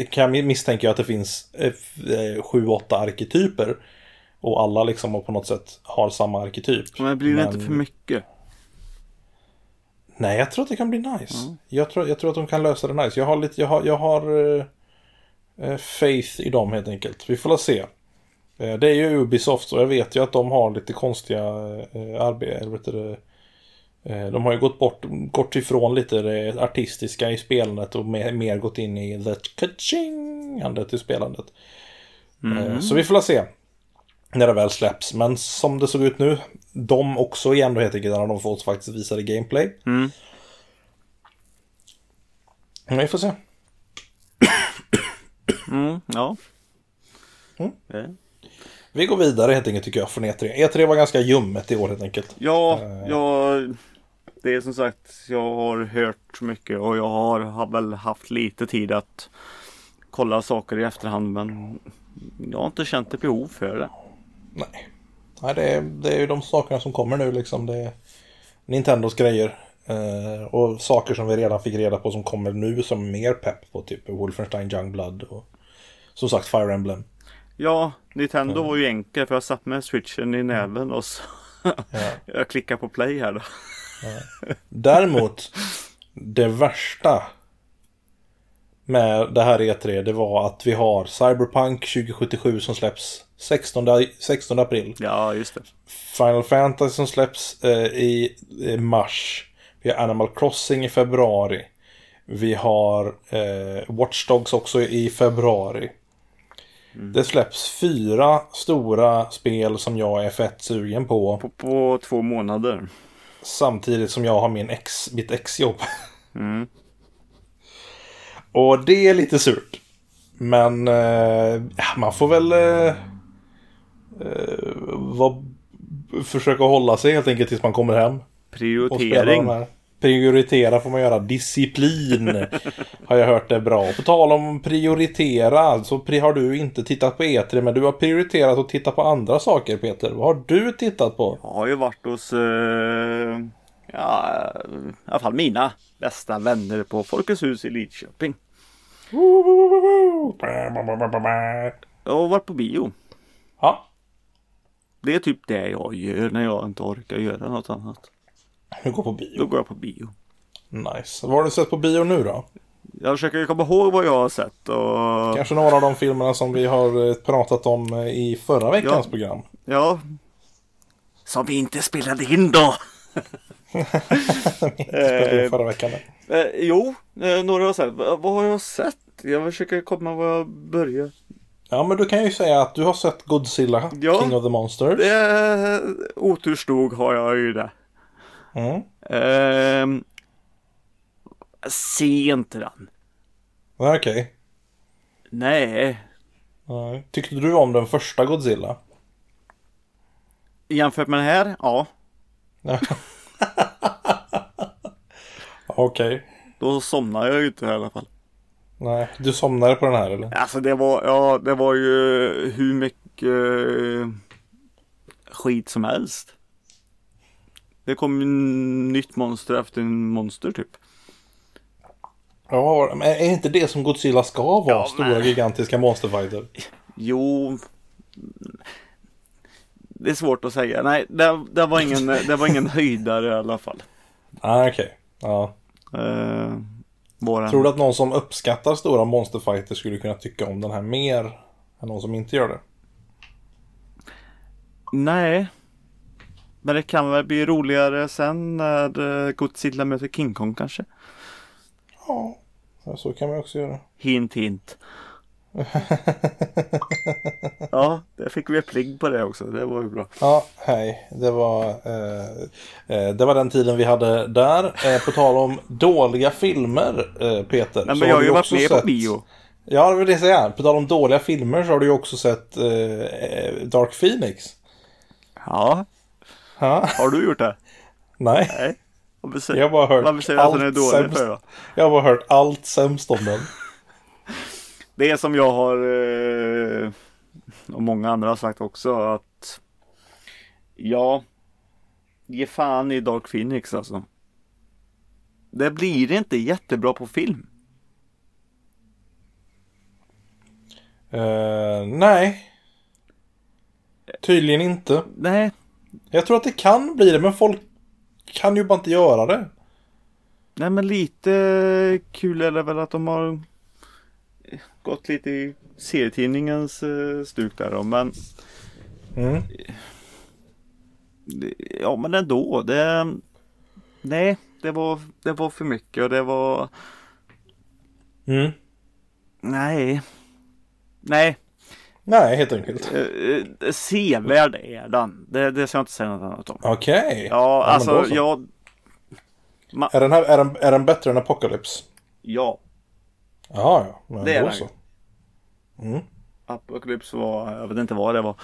kan jag misstänka att det finns eh, eh, sju, åtta arketyper. Och alla liksom på något sätt har samma arketyp. Men blir det Men- inte för mycket? Nej, jag tror att det kan bli nice. Jag, tror, jag tror att de kan lösa det nice. Jag har, lite, jag har, jag har eh, faith i dem helt enkelt. Vi får la se. Eh, det är ju Ubisoft och jag vet ju att de har lite konstiga eh, arbeten. Det, de har ju gått bort, gått ifrån lite det artistiska i spelandet och mer, mer gått in i the kaching-andet i spelandet. Eh, Så vi får se. När det väl släpps. Men som det såg ut nu. De också igen då helt enkelt när de fått faktiskt visade gameplay. Mm. Men vi får se. Mm, ja. Mm. Eh. Vi går vidare helt enkelt tycker jag från E3. E3 var ganska ljummet i år helt enkelt. Ja, Eh. jag, det är som sagt, jag har hört mycket och jag har, har väl haft lite tid att kolla saker i efterhand men jag har inte känt ett behov för det. Nej. Nej, det är, det är ju de sakerna som kommer nu liksom. Det är Nintendos grejer. Eh, och saker som vi redan fick reda på som kommer nu som är mer pepp på. Typ Wolfenstein Youngblood och som sagt Fire Emblem. Ja, Nintendo var ju enkel för jag satt med switchen i näven och så Ja. jag klickar på play här då. Däremot, det värsta med det här E3 det var att vi har Cyberpunk 2077 som släpps 16, 16 april. Ja, just det. Final Fantasy som släpps eh, i eh, mars. Vi har Animal Crossing i februari. Vi har eh, Watch Dogs också i februari. Det släpps fyra stora spel som jag är fett sugen på. På, på två månader. Samtidigt som jag har min ex, mitt exjobb. Och det är lite surt. Men eh, man får väl eh, vad, försöka hålla sig helt enkelt tills man kommer hem. Och Prioritering. Prioritera får man göra. Disciplin har jag hört är bra. På tal om prioritera så har du inte tittat på E3 men du har prioriterat att titta på andra saker Peter. Vad har du tittat på? Jag har ju varit hos, eh, ja, i alla fall mina bästa vänner på Folkets hus i Lidköping. Har varit på bio. Ja, Det är typ det jag gör när jag inte orkar göra något annat. du går på Då bio. går jag på bio. Nice. Vad har du sett på bio nu då? Jag försöker komma ihåg vad jag har sett och Kanske några av de filmerna som vi har eh, pratat om eh, i förra veckans Ja. program. ja. Som vi inte spelade in då. In förra veckan. Eh, jo, eh, några har sett. Va- Vad har jag sett? Jag försöker komma var jag börjar. Ja, men du kan ju säga att du har sett Godzilla, Ja. King of the Monsters. Eh, otursnog har jag ju det. Mm. Ehm, se inte den. Ja, Okej. Nej. Ja. Tyckte du om den första Godzilla? Jämfört med den här? Ja. Ja. Okej. Då somnar jag ju inte i alla fall. Nej, du somnade på den här eller? Alltså det var, ja det var ju hur mycket eh, skit som helst. Det kom ju nytt monster efter en monster typ. Ja, men är inte det som Godzilla ska vara? Ja, Stora men- gigantiska monsterfighter. Jo. Det är svårt att säga. Nej, det, det, var, ingen, det var ingen höjdare i alla fall. Ah, okej. Ja. Uh, våran... Tror du att någon som uppskattar stora monsterfighter skulle kunna tycka om den här mer än någon som inte gör det? Nej. Men det kan väl bli roligare sen när eh, Godzilla möter King Kong kanske. Ja, ja, så kan man också göra. Hint hint. ja, det fick vi ett pling på det också. Det var ju bra. Ja, hej. Det var, eh, eh, det var den tiden vi hade där. Eh, på tal om dåliga filmer, eh, Peter. Nej, men jag har ju varit med på sett- bio. Ja, det vill jag säga. På tal om dåliga filmer så har du ju också sett eh, eh, Dark Phoenix. Ja, Ha? har du gjort det? Nej, Nej. Varför säger, jag har bara hört allt sämst. Jag har bara hört allt sämst om den. Det är som jag har eh, och många andra har sagt också att ja, ge fan i Dark Phoenix alltså. Det blir inte jättebra på film. Eh, nej. Tydligen inte. Nej, Jag tror att det kan bli det, men folk kan ju bara inte göra det. nej men lite kul är det väl att de har gått lite i serietidningens eh, stuk där då, men Mm. ja men ändå. Det, nej, det var, det var för mycket och det var Mm. nej. Nej, Nej, helt enkelt. Eh, eh, sevärd är den. Det, det ska jag inte säga något annat om. Okej. Ja, men alltså så. jag... Är den, här, är, den, är den bättre än Apocalypse? Ja, Jaha, ja. Men Det är då så. Mm. Apocalypse var, jag vet inte vad det var.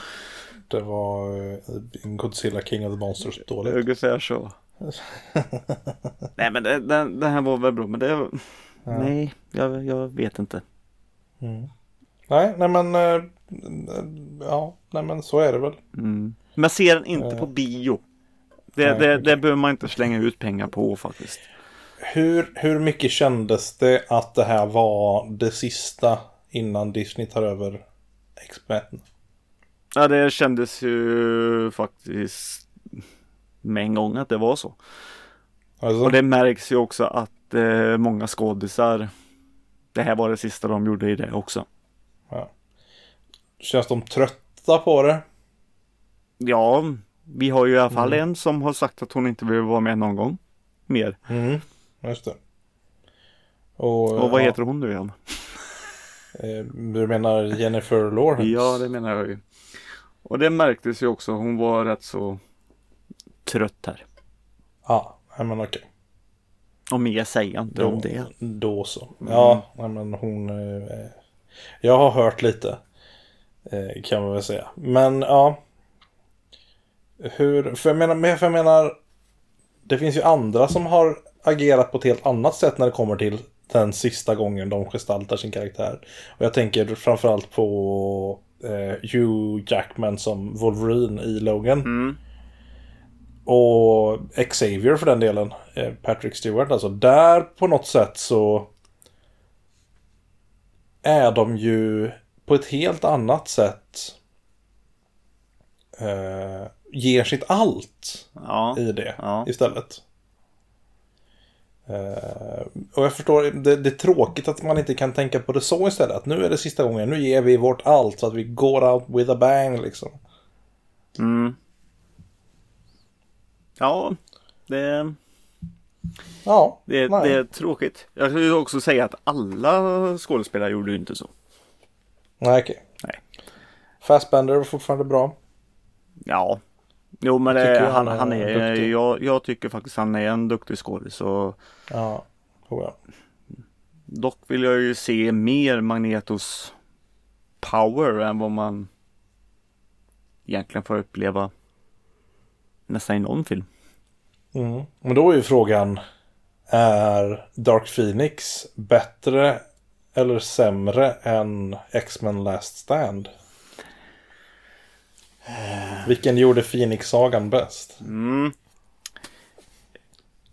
Det var eh, en Godzilla King of the Monsters dåligt. Ungefär så. nej men det, den, den här var väl bra men det... Nej, jag, jag vet inte. Nej, nej men... eh, Ja, nej men så är det väl. Mm. Men ser den inte på bio. Det, Nej, det, okej. det behöver man inte slänga ut pengar på faktiskt. Hur, hur mycket kändes det att det här var det sista innan Disney tar över X-Men? Ja, det kändes ju faktiskt med en gång att det var så. Alltså, Och det märks ju också att eh, många skådisar Det här var det sista de gjorde i det också. Känns de trötta på det? Ja, vi har ju i alla fall en som har sagt att hon inte vill vara med någon gång mer. Mm, just det. Och, Och vad ja, heter hon nu igen? eh, Du menar Jennifer Lawrence? Ja, det menar jag ju. Och det märktes ju också. Hon var rätt så trött här. Ja, nej, men okej. Och mer säger inte Då, om det. då så. Ja, nej, men hon... Eh, jag har hört lite. Eh, kan man väl säga. Men ja. Hur... För jag menar, men för jag menar... Det finns ju andra som har agerat på ett helt annat sätt när det kommer till den sista gången de gestaltar sin karaktär. Och jag tänker framförallt på eh, Hugh Jackman som Wolverine i Logan. Mm. Och Xavier för den delen. eh, Patrick Stewart alltså. Där på något sätt så är de ju på ett helt annat sätt eh, ger sitt allt Ja. i det Ja. istället. Eh, och jag förstår, det, det är tråkigt att man inte kan tänka på det så istället. Att nu är det sista gången, nu ger vi vårt allt så att vi går out with a bang liksom. Mm. Ja, det, Ja, det, det är tråkigt. Jag skulle också säga att alla skådespelare gjorde ju inte så. Nej, okej. Nej. Fastbender var fortfarande bra. Ja. Jo men det, jag han, han är är, jag, jag tycker faktiskt han är en duktig skådis. och Ja, oh, ja. Dock vill jag ju se mer Magnetos power än vad man egentligen får uppleva nästan i någon film. Mm. Men då är ju frågan, är Dark Phoenix bättre eller sämre än X-Men Last Stand? Vilken gjorde Phoenix-sagan bäst? Mm.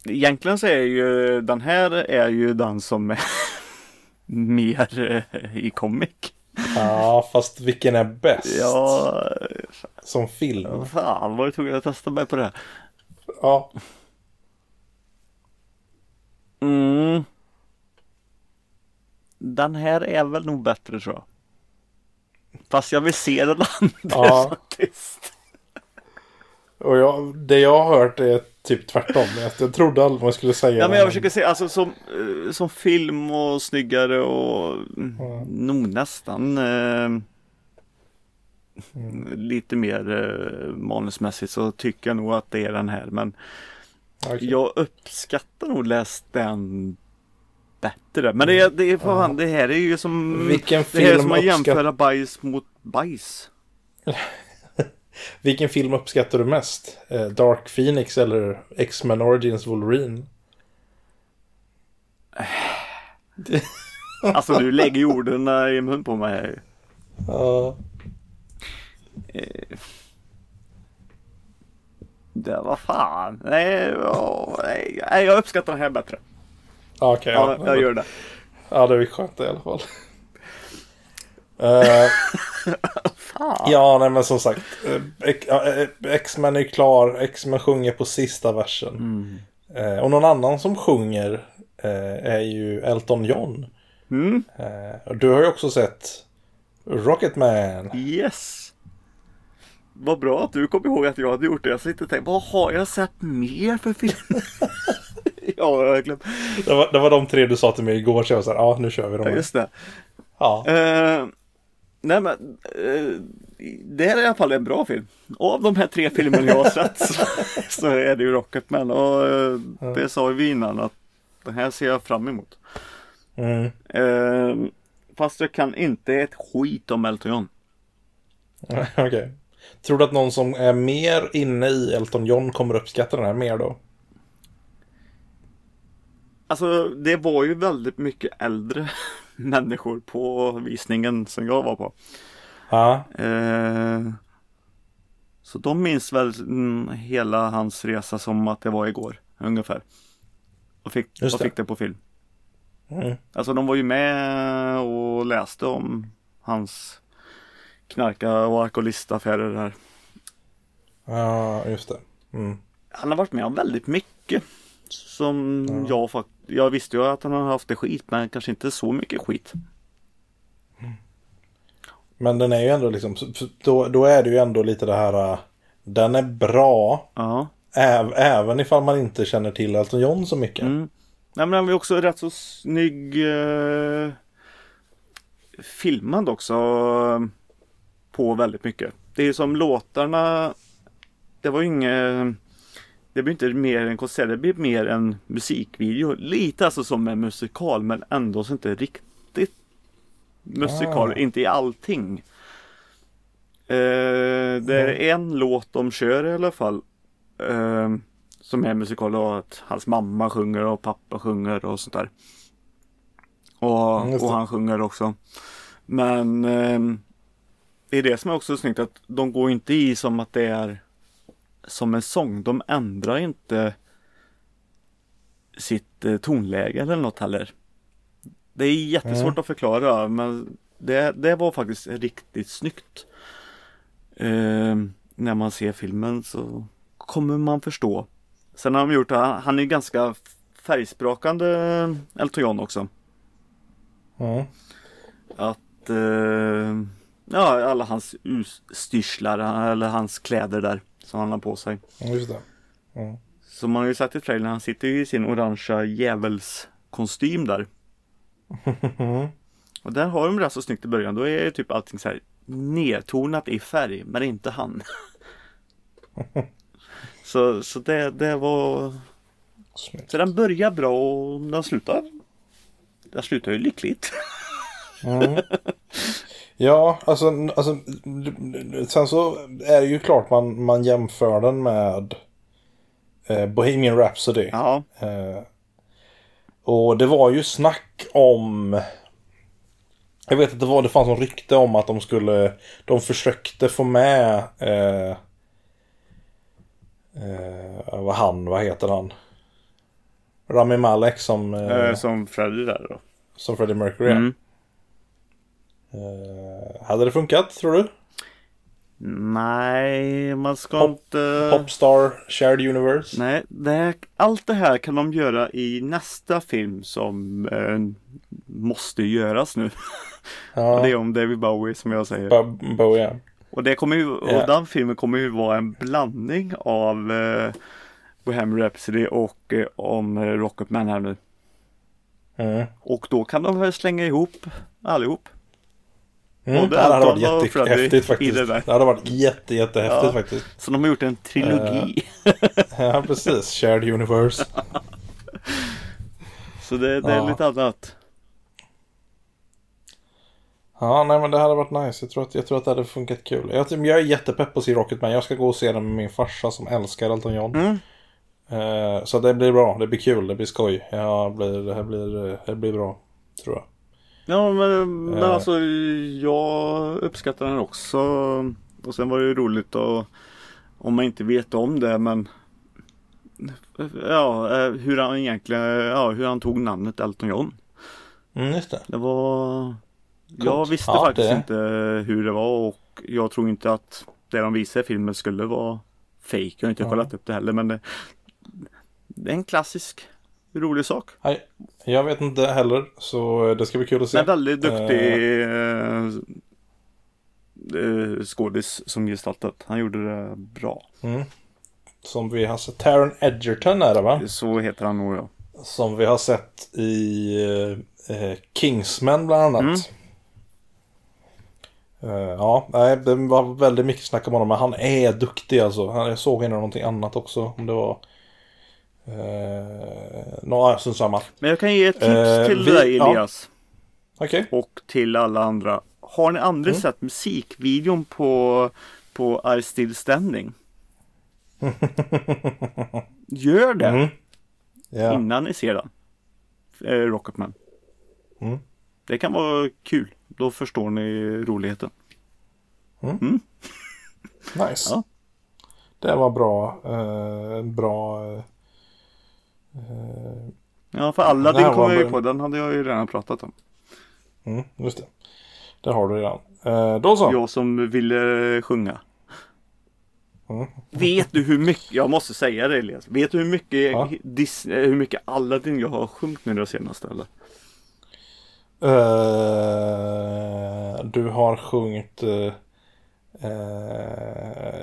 Egentligen så är ju den här är ju den som är mer eh, i comic. Ja, fast vilken är bäst? Ja, Som film? fan var du tvungen att testa mig på det? Ja. Mm. Den här är väl nog bättre tror jag. Fast jag vill se den andra Ja. faktiskt. Och jag, det jag har hört är typ tvärtom. Jag, trodde aldrig man skulle säga Ja men jag försöker se, alltså som, eh, som film och snyggare och mm, Ja. nog nästan eh, Mm. lite mer eh, manusmässigt så tycker jag nog att det är den här. Men Okej. jag uppskattar nog läst den bättre. Men det, är- det är fan, det här är ju som Vilken Det här är film som att uppskatt- jämföra bajs mot bajs. Vilken film uppskattar du mest? Eh, Dark Phoenix eller X-Men Origins Wolverine? Alltså du lägger ju orden i mun på mig. här. Ja. Det var fan. Nej, nej, nej, jag uppskattar den här bättre. Okej, Ja, jag gör det. Ja, det är skönt i alla fall. Fan. ja, nej men som sagt. eh, ja, eh, X-Men är klar. X-Men sjunger på sista versen. Mm. Eh, och någon annan som sjunger eh, är ju Elton John. Mm. Och du har ju också sett Rocketman. Yes. Vad bra att du kom ihåg att jag hade gjort det. Jag sitter och tänkte, vad har jag sett mer för filmer? ja, verkligen. Det var, det var de tre du sa till mig igår, så jag var så här, ja nu kör vi Ja, dem. just det. Ja. Eh, nej men, eh, det här är i alla fall en bra film. Av de här tre filmerna jag har sett så, så är det ju Rocketman. Och eh, det sa vi innan att den här ser jag fram emot. Mm. Eh, fast jag kan inte ett skit om Elton John. Okej. Tror du att någon som är mer inne i Elton John kommer uppskatta den här mer då? Alltså det var ju väldigt mycket äldre människor på visningen som jag var på. Ja. Eh, så de minns väl mm, hela hans resa som att det var igår ungefär. Och fick, Just och det. fick det på film. Mm. Alltså de var ju med och läste om hans knarka och alkoholistaffärer där. Ja, just det. Mm. Han har varit med om väldigt mycket. Som jag faktiskt, jag visste ju att han har haft det skit men kanske inte så mycket skit. Men den är ju ändå liksom, då, då är det ju ändå lite det här, äh, den är bra, Ja. äv, även ifall man inte känner till Elton John så mycket. Mm. Nej men den var också rätt så snygg eh, filmad också eh, på väldigt mycket. Det är som låtarna Det var ju inget Det blir inte mer en konsert, det blir mer en musikvideo. Lite alltså som en musikal men ändå så inte riktigt musikal, Ah. inte i allting. Eh, det är en låt de kör i alla fall. Eh, som är musikal och att hans mamma sjunger och pappa sjunger och sånt där. Och, Mm, och han sjunger också. Men ehm, det är det som är också snyggt att de går inte i som att det är som en sång. De ändrar inte sitt eh, tonläge eller något heller. Det är jättesvårt Mm. att förklara men det, det var faktiskt riktigt snyggt. Ehm, när man ser filmen så kommer man förstå. Sen har de gjort, han, han är ganska färgsprakande Elton John också. Mm. Att eh, ja, alla hans utstyrslar eller hans kläder där som han har på sig. Ja, Just det. Mm. Så man har ju sett i trailern, han sitter ju i sin orangea djävulskostym där. Och där har de rätt så snyggt i början. Då är typ allting så här nedtonat i färg, men inte han. så så det, det var... Snyggt. Så den börjar bra och den slutar... Den slutar ju lyckligt. Mm. Ja, alltså, alltså sen så är det ju klart man, man jämför den med eh, Bohemian Rhapsody. Ja, Eh, och det var ju snack om... Jag vet att det, var, det fanns en rykte om att de skulle... De försökte få med... Eh, eh, vad han, vad heter han? Rami Malek som, eh, eh, som Freddy där då. som Freddie Mercury. Mm. Eh, hade det funkat, tror du? Nej, man ska Pop- inte... Popstar, Shared Universe? Nej, det, allt det här kan de göra i nästa film som eh, måste göras nu. Ja, det är om David Bowie som jag säger. Bo- Bowie, ja. Och, det kommer ju, och Ja. den filmen kommer ju vara en blandning av eh, Bohemian Rhapsody och eh, om eh, Rocketman här nu. Mm. Och då kan de väl slänga ihop allihop. Mm. Det hade varit jättehäftigt faktiskt. det. Det hade varit jätte, jättehäftigt Ja. faktiskt. Så de har gjort en trilogi. Ja, precis. Shared Universe. Så det, det är Ja. lite annat. Ja, nej men det hade varit nice. Jag tror att, jag tror att det hade funkat kul. Jag, jag är jättepepp på att se Rocketman. Jag ska gå och se den med min farsa som älskar Elton John. Mm. Eh, så det blir bra. Det blir kul. Det blir skoj. Ja, blir, det, här blir, det blir bra. Tror jag. Ja men, men Eh. alltså jag uppskattar den också. Och sen var det ju roligt att om man inte vet om det men Ja eh, hur han egentligen ja, hur han tog namnet Elton John. Mm, just det. Det var Jag Coolt. visste Ja, faktiskt det- inte hur det var och jag tror inte att det de visade i filmen skulle vara fake. Jag har inte Ja. kollat upp det heller men det, det är en klassisk rolig sak. Nej, jag vet inte heller. Så det ska bli kul att se. Men väldigt duktig eh, eh, skådis som gestaltat. Han gjorde det bra. Mm. Som vi har sett. Taron Edgerton är det va? Så heter han nog ja. Som vi har sett i eh, Kingsman bland annat. Mm. Eh, ja, nej, det var väldigt mycket snack om honom. Men han är duktig alltså. Han, jag såg honom någonting annat också. Om det var... Eh, Nå, strunt samma. Men jag kan ge ett tips Eh, till vi- dig ja. Elias. Okej. Och till alla andra. Har ni aldrig Mm. sett musikvideon på, på I Still Standing? Gör det Mm. Ja. innan ni ser den. Eh, Rocketman. Mm. Det kan vara kul. Då förstår ni roligheten. Nice. Ja. Det var bra. Eh, bra... Eh, Ja, för alla din var jag ju på. Den hade jag ju redan pratat om. mm, just det. Det har du redan. Eh, då så. Jag som ville sjunga. Mm. Vet du hur mycket, jag måste säga det Elias. Vet du hur mycket, Ja. Dis, eh, hur mycket Aladdin jag har sjungit nu det senaste eller? Eh, du har sjungit uh,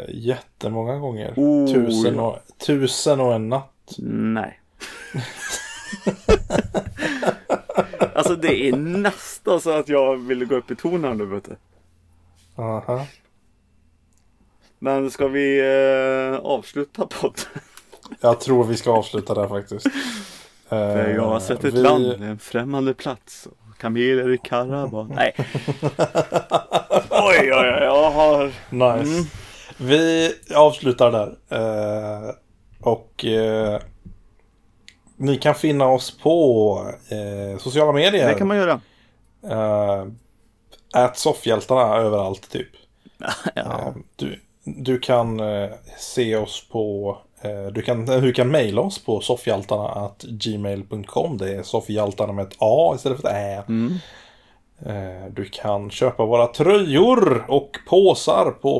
jättemånga gånger. Oh, tusen, ja. och, tusen och en natt. Nej. Alltså det är nästan så att jag vill gå upp i ton här nu vet du. Aha. Men ska vi eh, avsluta podden? Jag tror vi ska avsluta där faktiskt. För jag har sett ett vi... land, en främmande plats. Kameler i karavan. Nej. oj, oj, oj, jag har... Nice. Mm. Vi avslutar där. Eh, och eh, ni kan finna oss på eh, sociala medier. Det kan man göra. Eh, ät soffhjältarna överallt typ. Ja. Eh, du, du kan eh, se oss på eh, du kan, du kan mejla oss på soffhjältarna gmail.com. Det är soffhjältarna med ett A istället för ett Ä. Mm. Eh, Du kan köpa våra tröjor och påsar på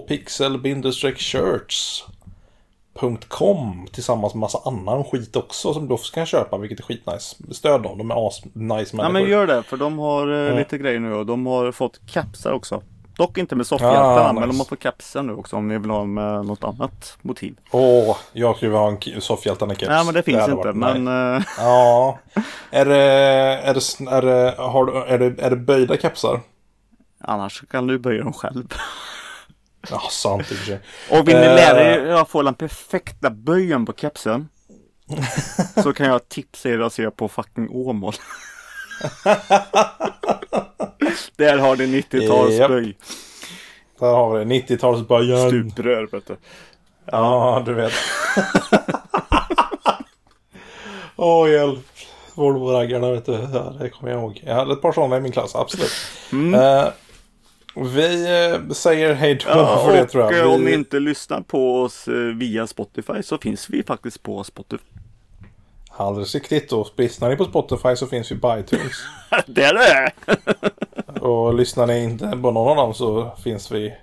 pixel-shirts.com tillsammans med massa annan skit också som du också kan köpa vilket är skitnice. Stöd dem, de är as-nice människor. Ja men gör det för de har Ja. lite grejer nu och de har fått kapsar också. Dock inte med soffhjältarna Ah, men nice. de har fått kapsar nu också om ni vill ha med något annat motiv. Åh, jag skulle vilja ha en soffhjältarna-keps. Nej men det finns hade inte men eh, Ja. Är det, är det, är det, har du, är det, är det böjda kepsar? annars kan du böja dem själv. Ja, sant i och för sig. Och vill ni Eh. lära er att få den perfekta böjen på kepsen så kan jag tipsa er att se på fucking Åmål. Där har ni 90-talsböj. Där har vi det. 90-talsböjen. Stuprör vet du. Ja, du vet. Åh, hjälp. Volvo-raggarna, vet du. Ja, det kommer jag ihåg. Jag hade ett par sådana i min klass, absolut. Eh, vi eh, säger hej då Ja, för det och tror eh, jag. om ni Vi, inte lyssnar på oss eh, via Spotify så finns vi faktiskt på Spotify. Alldeles riktigt. Och lyssnar ni på Spotify så finns vi på iTunes. Det är det! Och lyssnar ni inte på någon av dem så finns vi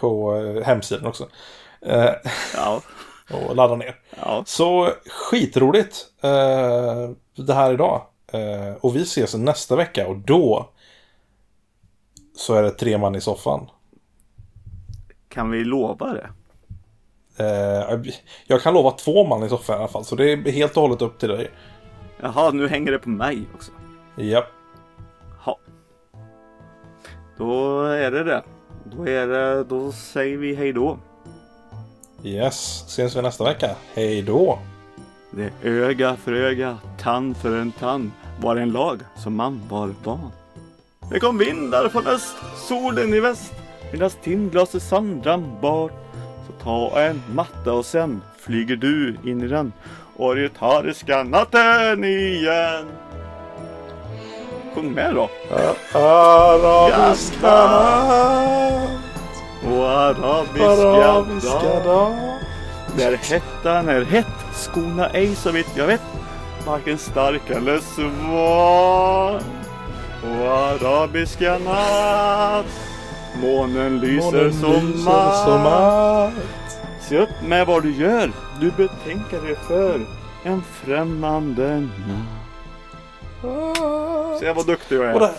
på hemsidan också. Ja, och ladda ner. ja. Så skitroligt eh, det här idag. Eh, och vi ses nästa vecka och då så är det tre man i soffan. Kan vi lova det? Eh, jag kan lova två man i soffan i alla fall. Så det är helt och hållet upp till dig. Jaha, nu hänger det på mig också. Ja. Ja. Då är det det. Då är det, då säger vi hej då. Yes. Ses vi nästa vecka. Hej då. Det är öga för öga, tand för en tand var en lag som man var van. Det kom vindar från öst, solen i väst medan timglaset Sandran bar. Så ta en matta och sen flyger du in i den orientariska natten igen. Sjung med då. Arabiska natt. Och arabiska, Arabiska dag. Där hettan är hett, skorna ej så vitt jag vet. Varken stark eller svag. Och arabiska natt. Månen lyser Månen som lyser som matt. matt. Se upp med vad du gör. Du bör tänka dig för. En främmande natt. Se vad duktig jag Och är. det,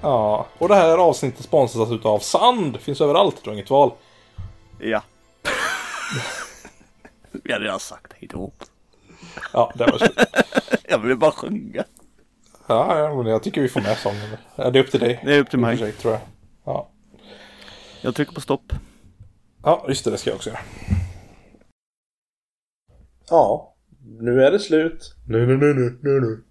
ja, och det här avsnittet sponsras utav Sand. Finns överallt, du har inget val. Ja. Vi har redan sagt hej då. Ja, det var slut. Jag vill bara sjunga. Ja, jag tycker vi får med sången. Ja, det är upp till dig. Det är upp till mig. sig, tror jag. Ja. Jag trycker på stopp. ja, just det, det ska jag också göra. Ja, nu är det slut. Nu, nu, nu, nu, nu, nu.